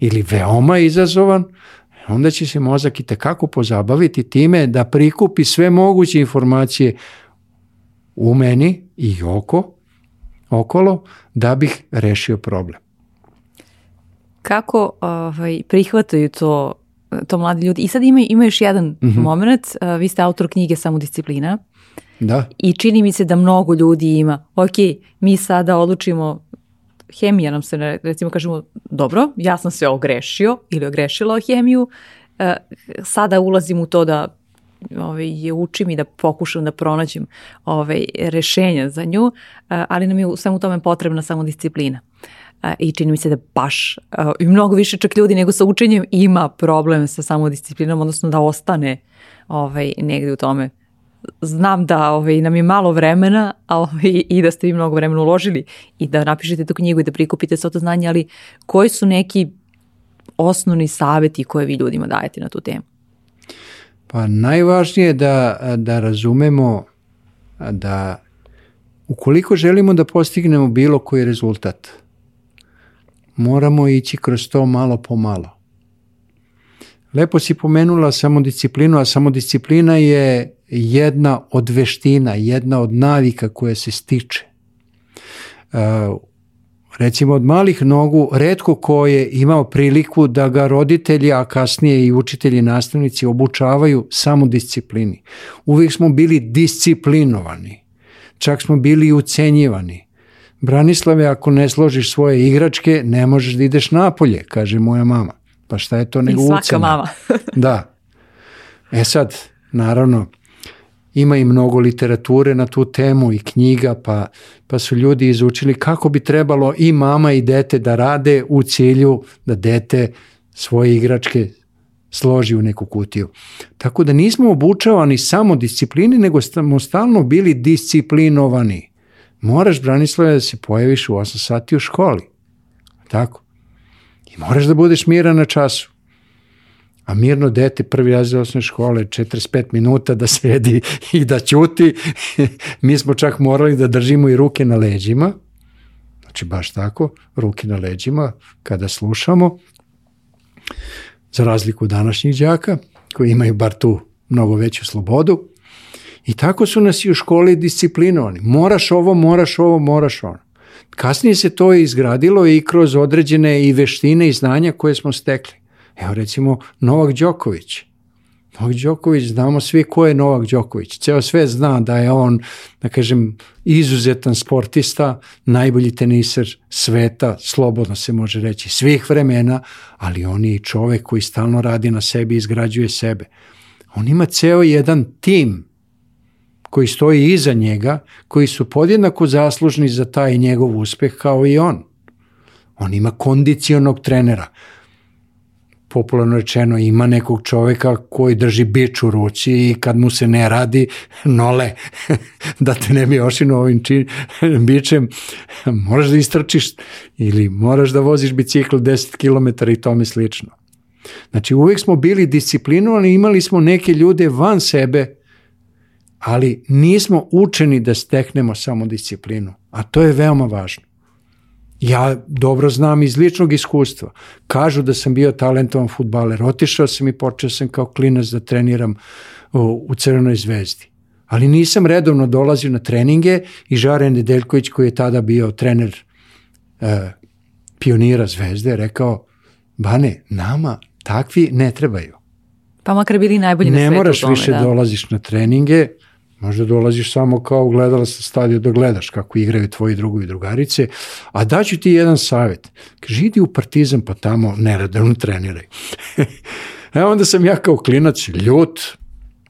ili veoma izazovan, onda će se mozak i tekako pozabaviti time da prikupi sve moguće informacije u meni i oko, okolo, da bih rešio problem. Kako ovaj, prihvataju to, to mladi ljudi? I sad ima, ima još jedan mm -hmm. moment, vi ste autor knjige Samodisciplina Da. i čini mi se da mnogo ljudi ima, ok, mi sada odlučimo hemija nam se, recimo kažemo, dobro, ja sam se ogrešio ili ogrešila o hemiju, e, sada ulazim u to da ovaj, je učim i da pokušam da pronađem ovaj, rešenja za nju, e, ali nam je u svemu tome potrebna samo disciplina. E, I čini mi se da baš i mnogo više čak ljudi nego sa učenjem ima problem sa samodisciplinom, odnosno da ostane ovaj, negde u tome znam da ovaj, nam je malo vremena a, ovaj, i da ste vi mnogo vremena uložili i da napišete tu knjigu i da prikupite sve to znanje, ali koji su neki osnovni saveti koje vi ljudima dajete na tu temu? Pa najvažnije je da, da razumemo da ukoliko želimo da postignemo bilo koji rezultat, moramo ići kroz to malo po malo. Lepo si pomenula samodisciplinu, a samodisciplina je jedna od veština, jedna od navika koja se stiče. Uh, recimo od malih nogu, redko ko je imao priliku da ga roditelji, a kasnije i učitelji i nastavnici obučavaju samodisciplini. Uvijek smo bili disciplinovani, čak smo bili i ucenjivani. Branislave, ako ne složiš svoje igračke, ne možeš da ideš napolje, kaže moja mama. Pa šta je to I nego svaka ucena? mama. Da. E sad, naravno, ima i mnogo literature na tu temu i knjiga, pa, pa su ljudi izučili kako bi trebalo i mama i dete da rade u cilju da dete svoje igračke složi u neku kutiju. Tako da nismo obučavani samo disciplini, nego smo stalno bili disciplinovani. Moraš, Branislave, da se pojaviš u 8 sati u školi. Tako. I moraš da budeš miran na času. A mirno dete prvi razred osnovne škole 45 minuta da sedi i da ćuti. Mi smo čak morali da držimo i ruke na leđima. Znači baš tako, ruke na leđima kada slušamo. Za razliku današnjih đaka koji imaju bar tu mnogo veću slobodu. I tako su nas i u školi disciplinovani. Moraš ovo, moraš ovo, moraš ono. Kasnije se to izgradilo i kroz određene i veštine i znanja koje smo stekli. Evo recimo Novak Đoković. Novak Đoković, znamo svi ko je Novak Đoković. Ceo svet zna da je on, da kažem, izuzetan sportista, najbolji teniser sveta, slobodno se može reći, svih vremena, ali on je i čovek koji stalno radi na sebi izgrađuje sebe. On ima ceo jedan tim koji stoji iza njega, koji su podjednako zaslužni za taj njegov uspeh kao i on. On ima kondicionog trenera. Popularno rečeno, ima nekog čoveka koji drži bič u ruci i kad mu se ne radi, nole, da te ne bi ošino ovim čin, bičem, moraš da istrčiš ili moraš da voziš bicikl 10 km i tome slično. Znači uvijek smo bili disciplinovani, imali smo neke ljude van sebe, ali nismo učeni da steknemo samo disciplinu, a to je veoma važno. Ja dobro znam iz ličnog iskustva. Kažu da sam bio talentovan futbaler. Otišao sam i počeo sam kao klinac da treniram u, u Crvenoj zvezdi. Ali nisam redovno dolazio na treninge i Žaren Nedeljković koji je tada bio trener e, pionira zvezde rekao Bane, nama takvi ne trebaju. Pa makar bili najbolji na svetu Ne moraš tome, više da. dolaziš na treninge, Možda dolaziš samo kao gledala sa stadija da gledaš kako igraju tvoji drugovi i drugarice, a daću ti jedan savjet. Kaže, idi u partizan pa tamo neradovno treniraj. e onda sam ja kao klinac ljut,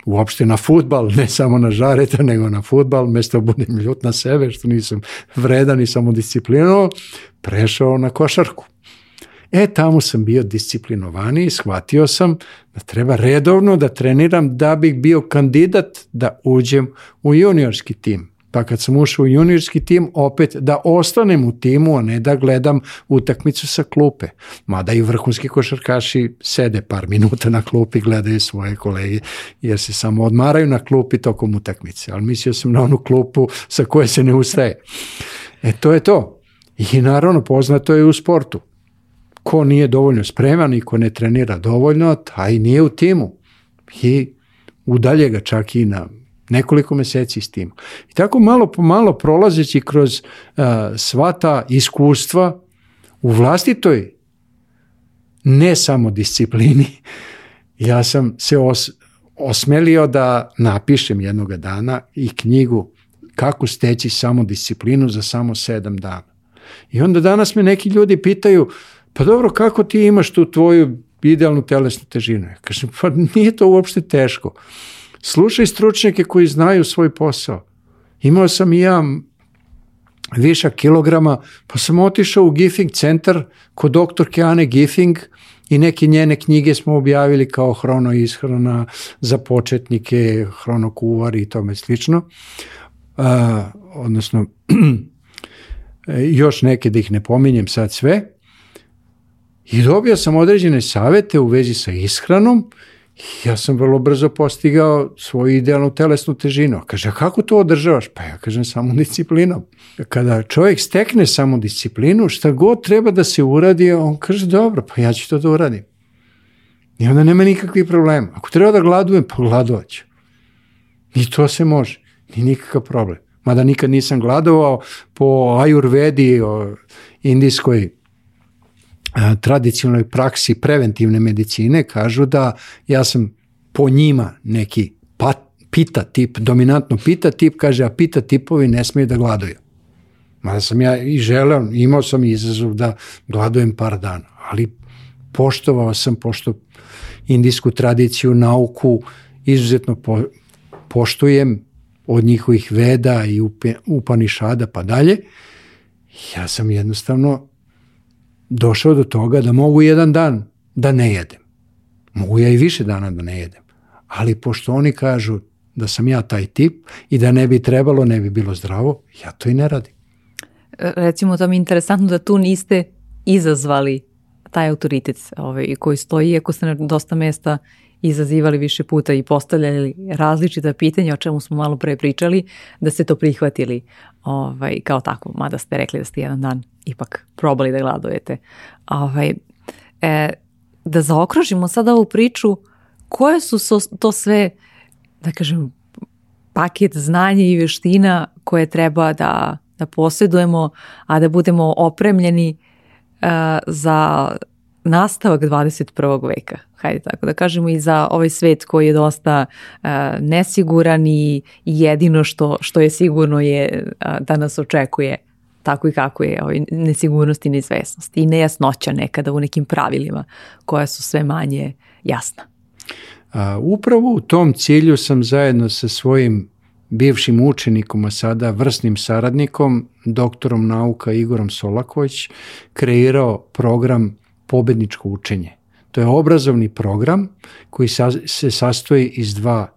uopšte na futbal, ne samo na žareta, nego na futbal, mesto budem ljut na sebe, što nisam vredan i samodisciplinovao, prešao na košarku. E, tamo sam bio disciplinovaniji, shvatio sam da treba redovno da treniram da bih bio kandidat da uđem u juniorski tim. Pa kad sam ušao u juniorski tim, opet da ostanem u timu, a ne da gledam utakmicu sa klupe. Mada i vrhunski košarkaši sede par minuta na klupi, gledaju svoje kolege, jer se samo odmaraju na klupi tokom utakmice. Ali mislio sam na onu klupu sa koje se ne ustaje. E, to je to. I naravno poznato je u sportu ko nije dovoljno spreman i ko ne trenira dovoljno, taj nije u timu. I udalje ga čak i na nekoliko meseci s tim. I tako malo po malo prolazeći kroz uh, sva ta iskustva u vlastitoj ne samo disciplini, ja sam se os, osmelio da napišem jednoga dana i knjigu kako steći samo disciplinu za samo sedam dana. I onda danas me neki ljudi pitaju, pa dobro, kako ti imaš tu tvoju idealnu telesnu težinu? Ja kažem, pa nije to uopšte teško. Slušaj stručnjake koji znaju svoj posao. Imao sam i ja viša kilograma, pa sam otišao u Gifing centar kod doktorke Ane Gifing i neke njene knjige smo objavili kao hrono ishrana za početnike, hronokuvar i tome slično. Uh, odnosno, još neke da ih ne pominjem sad sve. I dobio sam određene savete u vezi sa ishranom i ja sam vrlo brzo postigao svoju idealnu telesnu težinu. Kaže, a kako to održavaš? Pa ja kažem, samo disciplinom. Kada čovjek stekne samo disciplinu, šta god treba da se uradi, on kaže, dobro, pa ja ću to da uradim. I onda nema nikakvih problema. Ako treba da gladujem, pa gladovaću. I to se može. Ni nikakav problem. Mada nikad nisam gladovao po ajurvedi, o indijskoj tradicionalnoj praksi preventivne medicine kažu da ja sam po njima neki pat, pita tip, dominantno pita tip, kaže, a pita tipovi ne smeju da gladuju. Mada sam ja i želeo, imao sam izazov da gladujem par dana, ali poštovao sam, pošto indijsku tradiciju, nauku izuzetno po, poštujem od njihovih veda i upanišada pa dalje, ja sam jednostavno došao do toga da mogu jedan dan da ne jedem. Mogu ja i više dana da ne jedem. Ali pošto oni kažu da sam ja taj tip i da ne bi trebalo, ne bi bilo zdravo, ja to i ne radim. E, recimo, to mi je interesantno da tu niste izazvali taj autoritet ovaj, koji stoji, iako ste na dosta mesta izazivali više puta i postavljali različita pitanja o čemu smo malo pre pričali, da ste to prihvatili ovaj, kao tako, mada ste rekli da ste jedan dan ipak probali da gladujete. Ovaj, e, da zaokružimo sada ovu priču, koje su to sve, da kažem, paket znanja i veština koje treba da, da posjedujemo, a da budemo opremljeni uh, za nastavak 21. veka, hajde tako da kažemo, i za ovaj svet koji je dosta uh, nesiguran i jedino što, što je sigurno je uh, da nas očekuje tako i kako je ovaj, nesigurnost i neizvesnost i nejasnoća nekada u nekim pravilima koja su sve manje jasna. A, upravo u tom cilju sam zajedno sa svojim bivšim učenikom, a sada vrsnim saradnikom, doktorom nauka Igorom Solaković, kreirao program pobedničko učenje. To je obrazovni program koji se sastoji iz dva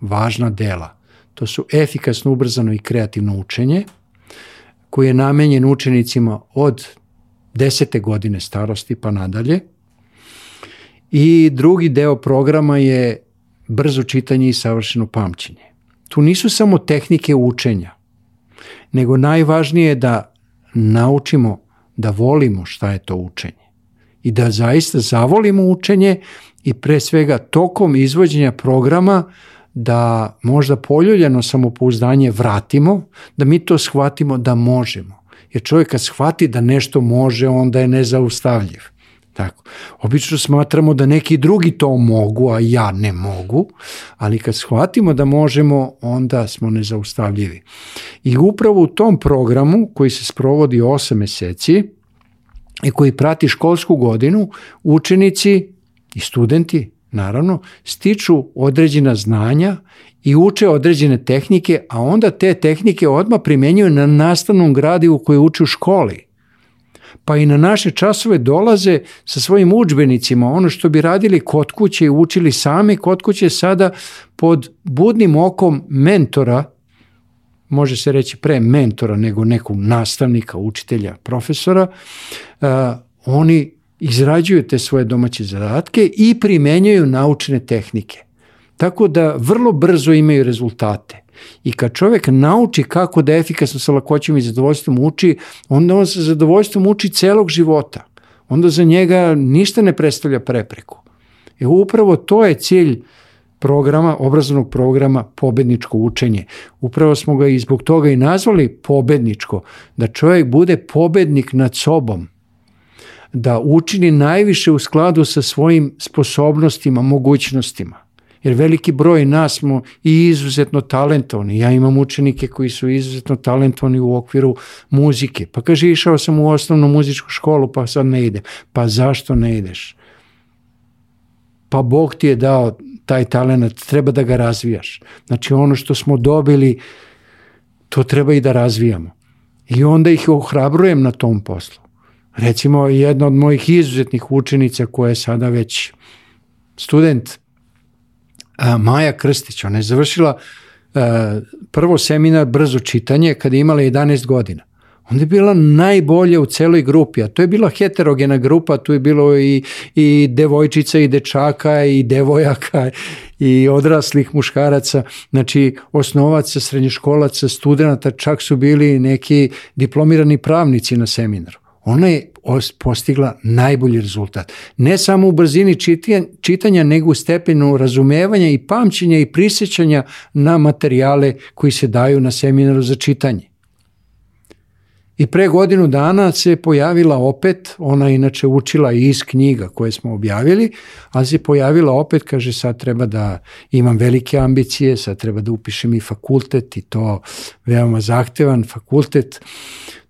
važna dela. To su efikasno, ubrzano i kreativno učenje, koji je namenjen učenicima od desete godine starosti pa nadalje. I drugi deo programa je brzo čitanje i savršeno pamćenje. Tu nisu samo tehnike učenja, nego najvažnije je da naučimo da volimo šta je to učenje i da zaista zavolimo učenje i pre svega tokom izvođenja programa da možda poljuljeno samopouzdanje vratimo, da mi to shvatimo da možemo. Jer čovjek kad shvati da nešto može, onda je nezaustavljiv. Tako. Obično smatramo da neki drugi to mogu, a ja ne mogu, ali kad shvatimo da možemo, onda smo nezaustavljivi. I upravo u tom programu koji se sprovodi 8 meseci i koji prati školsku godinu, učenici i studenti naravno, stiču određena znanja i uče određene tehnike, a onda te tehnike odmah primenjuju na nastavnom gradivu koje uče u školi. Pa i na naše časove dolaze sa svojim učbenicima, ono što bi radili kod kuće i učili sami kod kuće sada pod budnim okom mentora, može se reći pre mentora nego nekog nastavnika, učitelja, profesora, uh, oni izrađuju te svoje domaće zadatke i primenjaju naučne tehnike. Tako da vrlo brzo imaju rezultate. I kad čovek nauči kako da efikasno sa lakoćom i zadovoljstvom uči, onda on sa zadovoljstvom uči celog života. Onda za njega ništa ne predstavlja prepreku. E upravo to je cilj programa, obrazovnog programa pobedničko učenje. Upravo smo ga i zbog toga i nazvali pobedničko, da čovjek bude pobednik nad sobom, da učini najviše u skladu sa svojim sposobnostima, mogućnostima. Jer veliki broj nas smo i izuzetno talentovani. Ja imam učenike koji su izuzetno talentovani u okviru muzike. Pa kaže, išao sam u osnovnu muzičku školu, pa sad ne idem. Pa zašto ne ideš? Pa Bog ti je dao taj talent, treba da ga razvijaš. Znači ono što smo dobili, to treba i da razvijamo. I onda ih ohrabrujem na tom poslu. Recimo, jedna od mojih izuzetnih učenica koja je sada već student, Maja Krstić, ona je završila prvo seminar brzo čitanje kada je imala 11 godina. Onda je bila najbolja u celoj grupi, a to je bila heterogena grupa, tu je bilo i, i devojčica i dečaka i devojaka i odraslih muškaraca, znači osnovaca, srednjoškolaca, studenta, čak su bili neki diplomirani pravnici na seminaru ona je postigla najbolji rezultat. Ne samo u brzini čitanja, nego u stepenu razumevanja i pamćenja i prisjećanja na materijale koji se daju na seminaru za čitanje. I pre godinu dana se pojavila opet, ona inače učila iz knjiga koje smo objavili, ali se pojavila opet, kaže sad treba da imam velike ambicije, sad treba da upišem i fakultet i to veoma zahtevan fakultet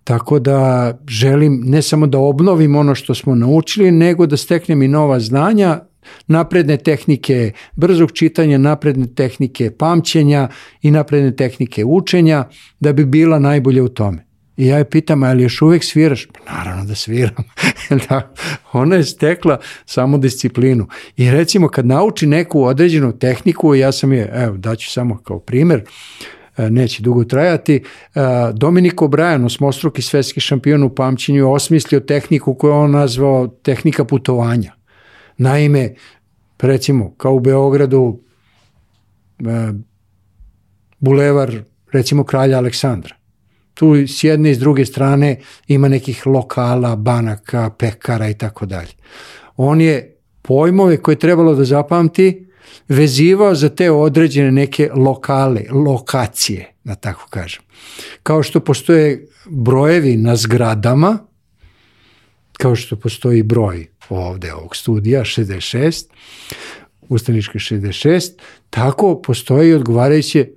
Tako da želim ne samo da obnovim ono što smo naučili, nego da steknem i nova znanja, napredne tehnike brzog čitanja, napredne tehnike pamćenja i napredne tehnike učenja, da bi bila najbolje u tome. I ja je pitam, ali još uvek sviraš? Pa naravno da sviram. da, ona je stekla samo disciplinu. I recimo kad nauči neku određenu tehniku, ja sam je, evo daću samo kao primer, E, neće dugo trajati. E, Dominik O'Brien, osmostruki svetski šampion u pamćenju, osmislio tehniku koju on nazvao tehnika putovanja. Naime, recimo, kao u Beogradu, e, bulevar, recimo, kralja Aleksandra. Tu s jedne i s druge strane ima nekih lokala, banaka, pekara i tako dalje. On je pojmove koje je trebalo da zapamti vezivao za te određene neke lokale, lokacije, da tako kažem. Kao što postoje brojevi na zgradama, kao što postoji broj ovde ovog studija 66, Ustaničke 66, tako postoji odgovarajuće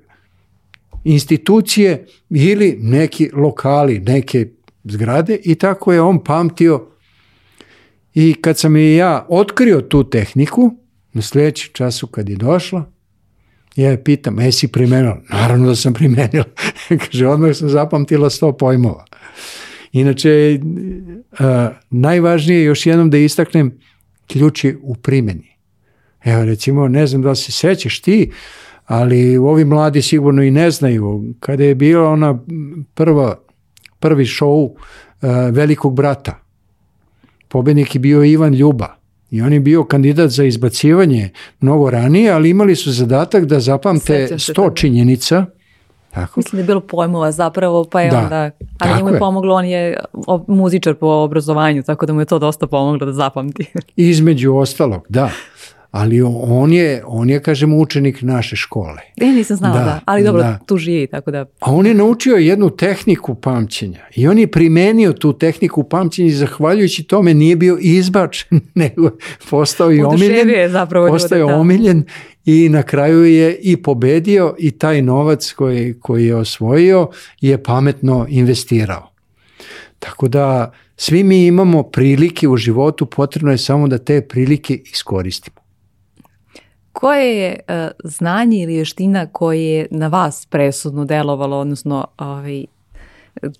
institucije ili neki lokali, neke zgrade i tako je on pamtio i kad sam i ja otkrio tu tehniku, Na sledećem času kad je došla, ja je pitam, e si primenila? Naravno da sam primenila. Kaže, odmah sam zapamtila sto pojmova. Inače, a, najvažnije još jednom da istaknem, ključ je u primjeni. Evo recimo, ne znam da se sećaš ti, ali ovi mladi sigurno i ne znaju. Kada je bila ona prva, prvi show uh, Velikog brata, pobednik je bio Ivan Ljuba. I on je bio kandidat za izbacivanje mnogo ranije, ali imali su zadatak da zapamte 100 činjenica Tako. Mislim da je bilo pojmova zapravo, pa je da. onda, ali njemu je pomoglo, on je muzičar po obrazovanju, tako da mu je to dosta pomoglo da zapamti. Između ostalog, da ali on je, on je, kažem, učenik naše škole. E, nisam znala, da, da. ali dobro, da. tu živi, tako da... A on je naučio jednu tehniku pamćenja i on je primenio tu tehniku pamćenja i zahvaljujući tome nije bio izbačen, nego postao i omiljen. Je zapravo postao je da. omiljen i na kraju je i pobedio i taj novac koji, koji je osvojio je pametno investirao. Tako da svi mi imamo prilike u životu, potrebno je samo da te prilike iskoristimo. Koje je uh, znanje ili vještina koje je na vas presudno delovalo, odnosno ovaj,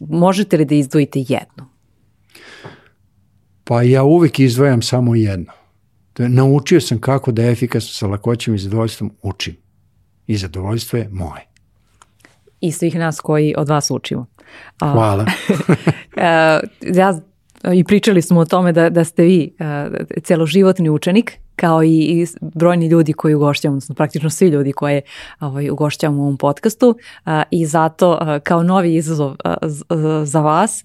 možete li da izdvojite jednu? Pa ja uvek izdvajam samo jedno. Naučio sam kako da efikasno sa lakoćem i zadovoljstvom učim. I zadovoljstvo je moje. I svih nas koji od vas učimo. Hvala. ja i pričali smo o tome da, da ste vi uh, celoživotni učenik kao i, brojni ljudi koji ugošćavamo, odnosno praktično svi ljudi koje ovaj, ugošćavamo u ovom podcastu a, i zato a, kao novi izazov a, z, za vas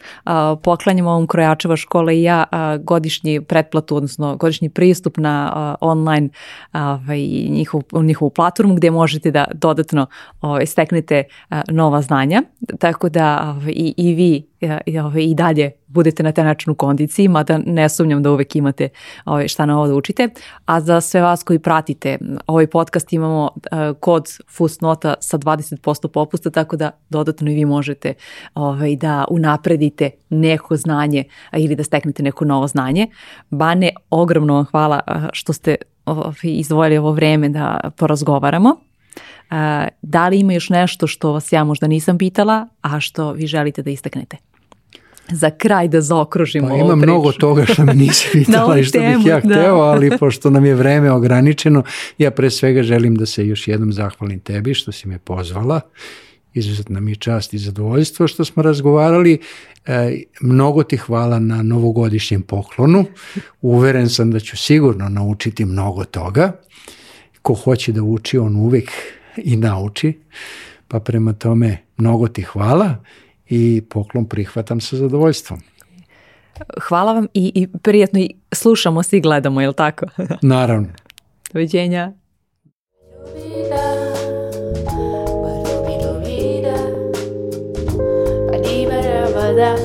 poklanjamo ovom Krojačeva škola i ja godišnji pretplatu, odnosno godišnji pristup na online ovaj, njihov, njihovu platformu gde možete da dodatno ovaj, steknete nova znanja, tako da ovaj, i, i vi i, ovaj, i dalje budete na taj način u kondiciji, mada ne sumnjam da uvek imate ovaj, šta na ovo da učite, a za sve vas koji pratite ovaj podcast imamo uh, kod Fusnota sa 20% popusta, tako da dodatno i vi možete ovaj, da unapredite neko znanje ili da steknete neko novo znanje. Bane, ogromno vam hvala što ste ovaj, izdvojili ovo vreme da porazgovaramo. Uh, da li ima još nešto što vas ja možda nisam pitala, a što vi želite da istaknete? Za kraj da zaokružimo pa, Ima mnogo toga što me nisi pitala i što temu, bih ja da. hteo, ali pošto nam je vreme ograničeno, ja pre svega želim da se još jednom zahvalim tebi što si me pozvala. Izuzetna mi je čast i zadovoljstvo što smo razgovarali. E, mnogo ti hvala na novogodišnjem poklonu. Uveren sam da ću sigurno naučiti mnogo toga. Ko hoće da uči, on uvek i nauči. Pa prema tome, mnogo ti hvala i poklon prihvatam sa zadovoljstvom. Hvala vam i, i prijatno i slušamo se i gledamo, je li tako? Naravno. Doviđenja. da,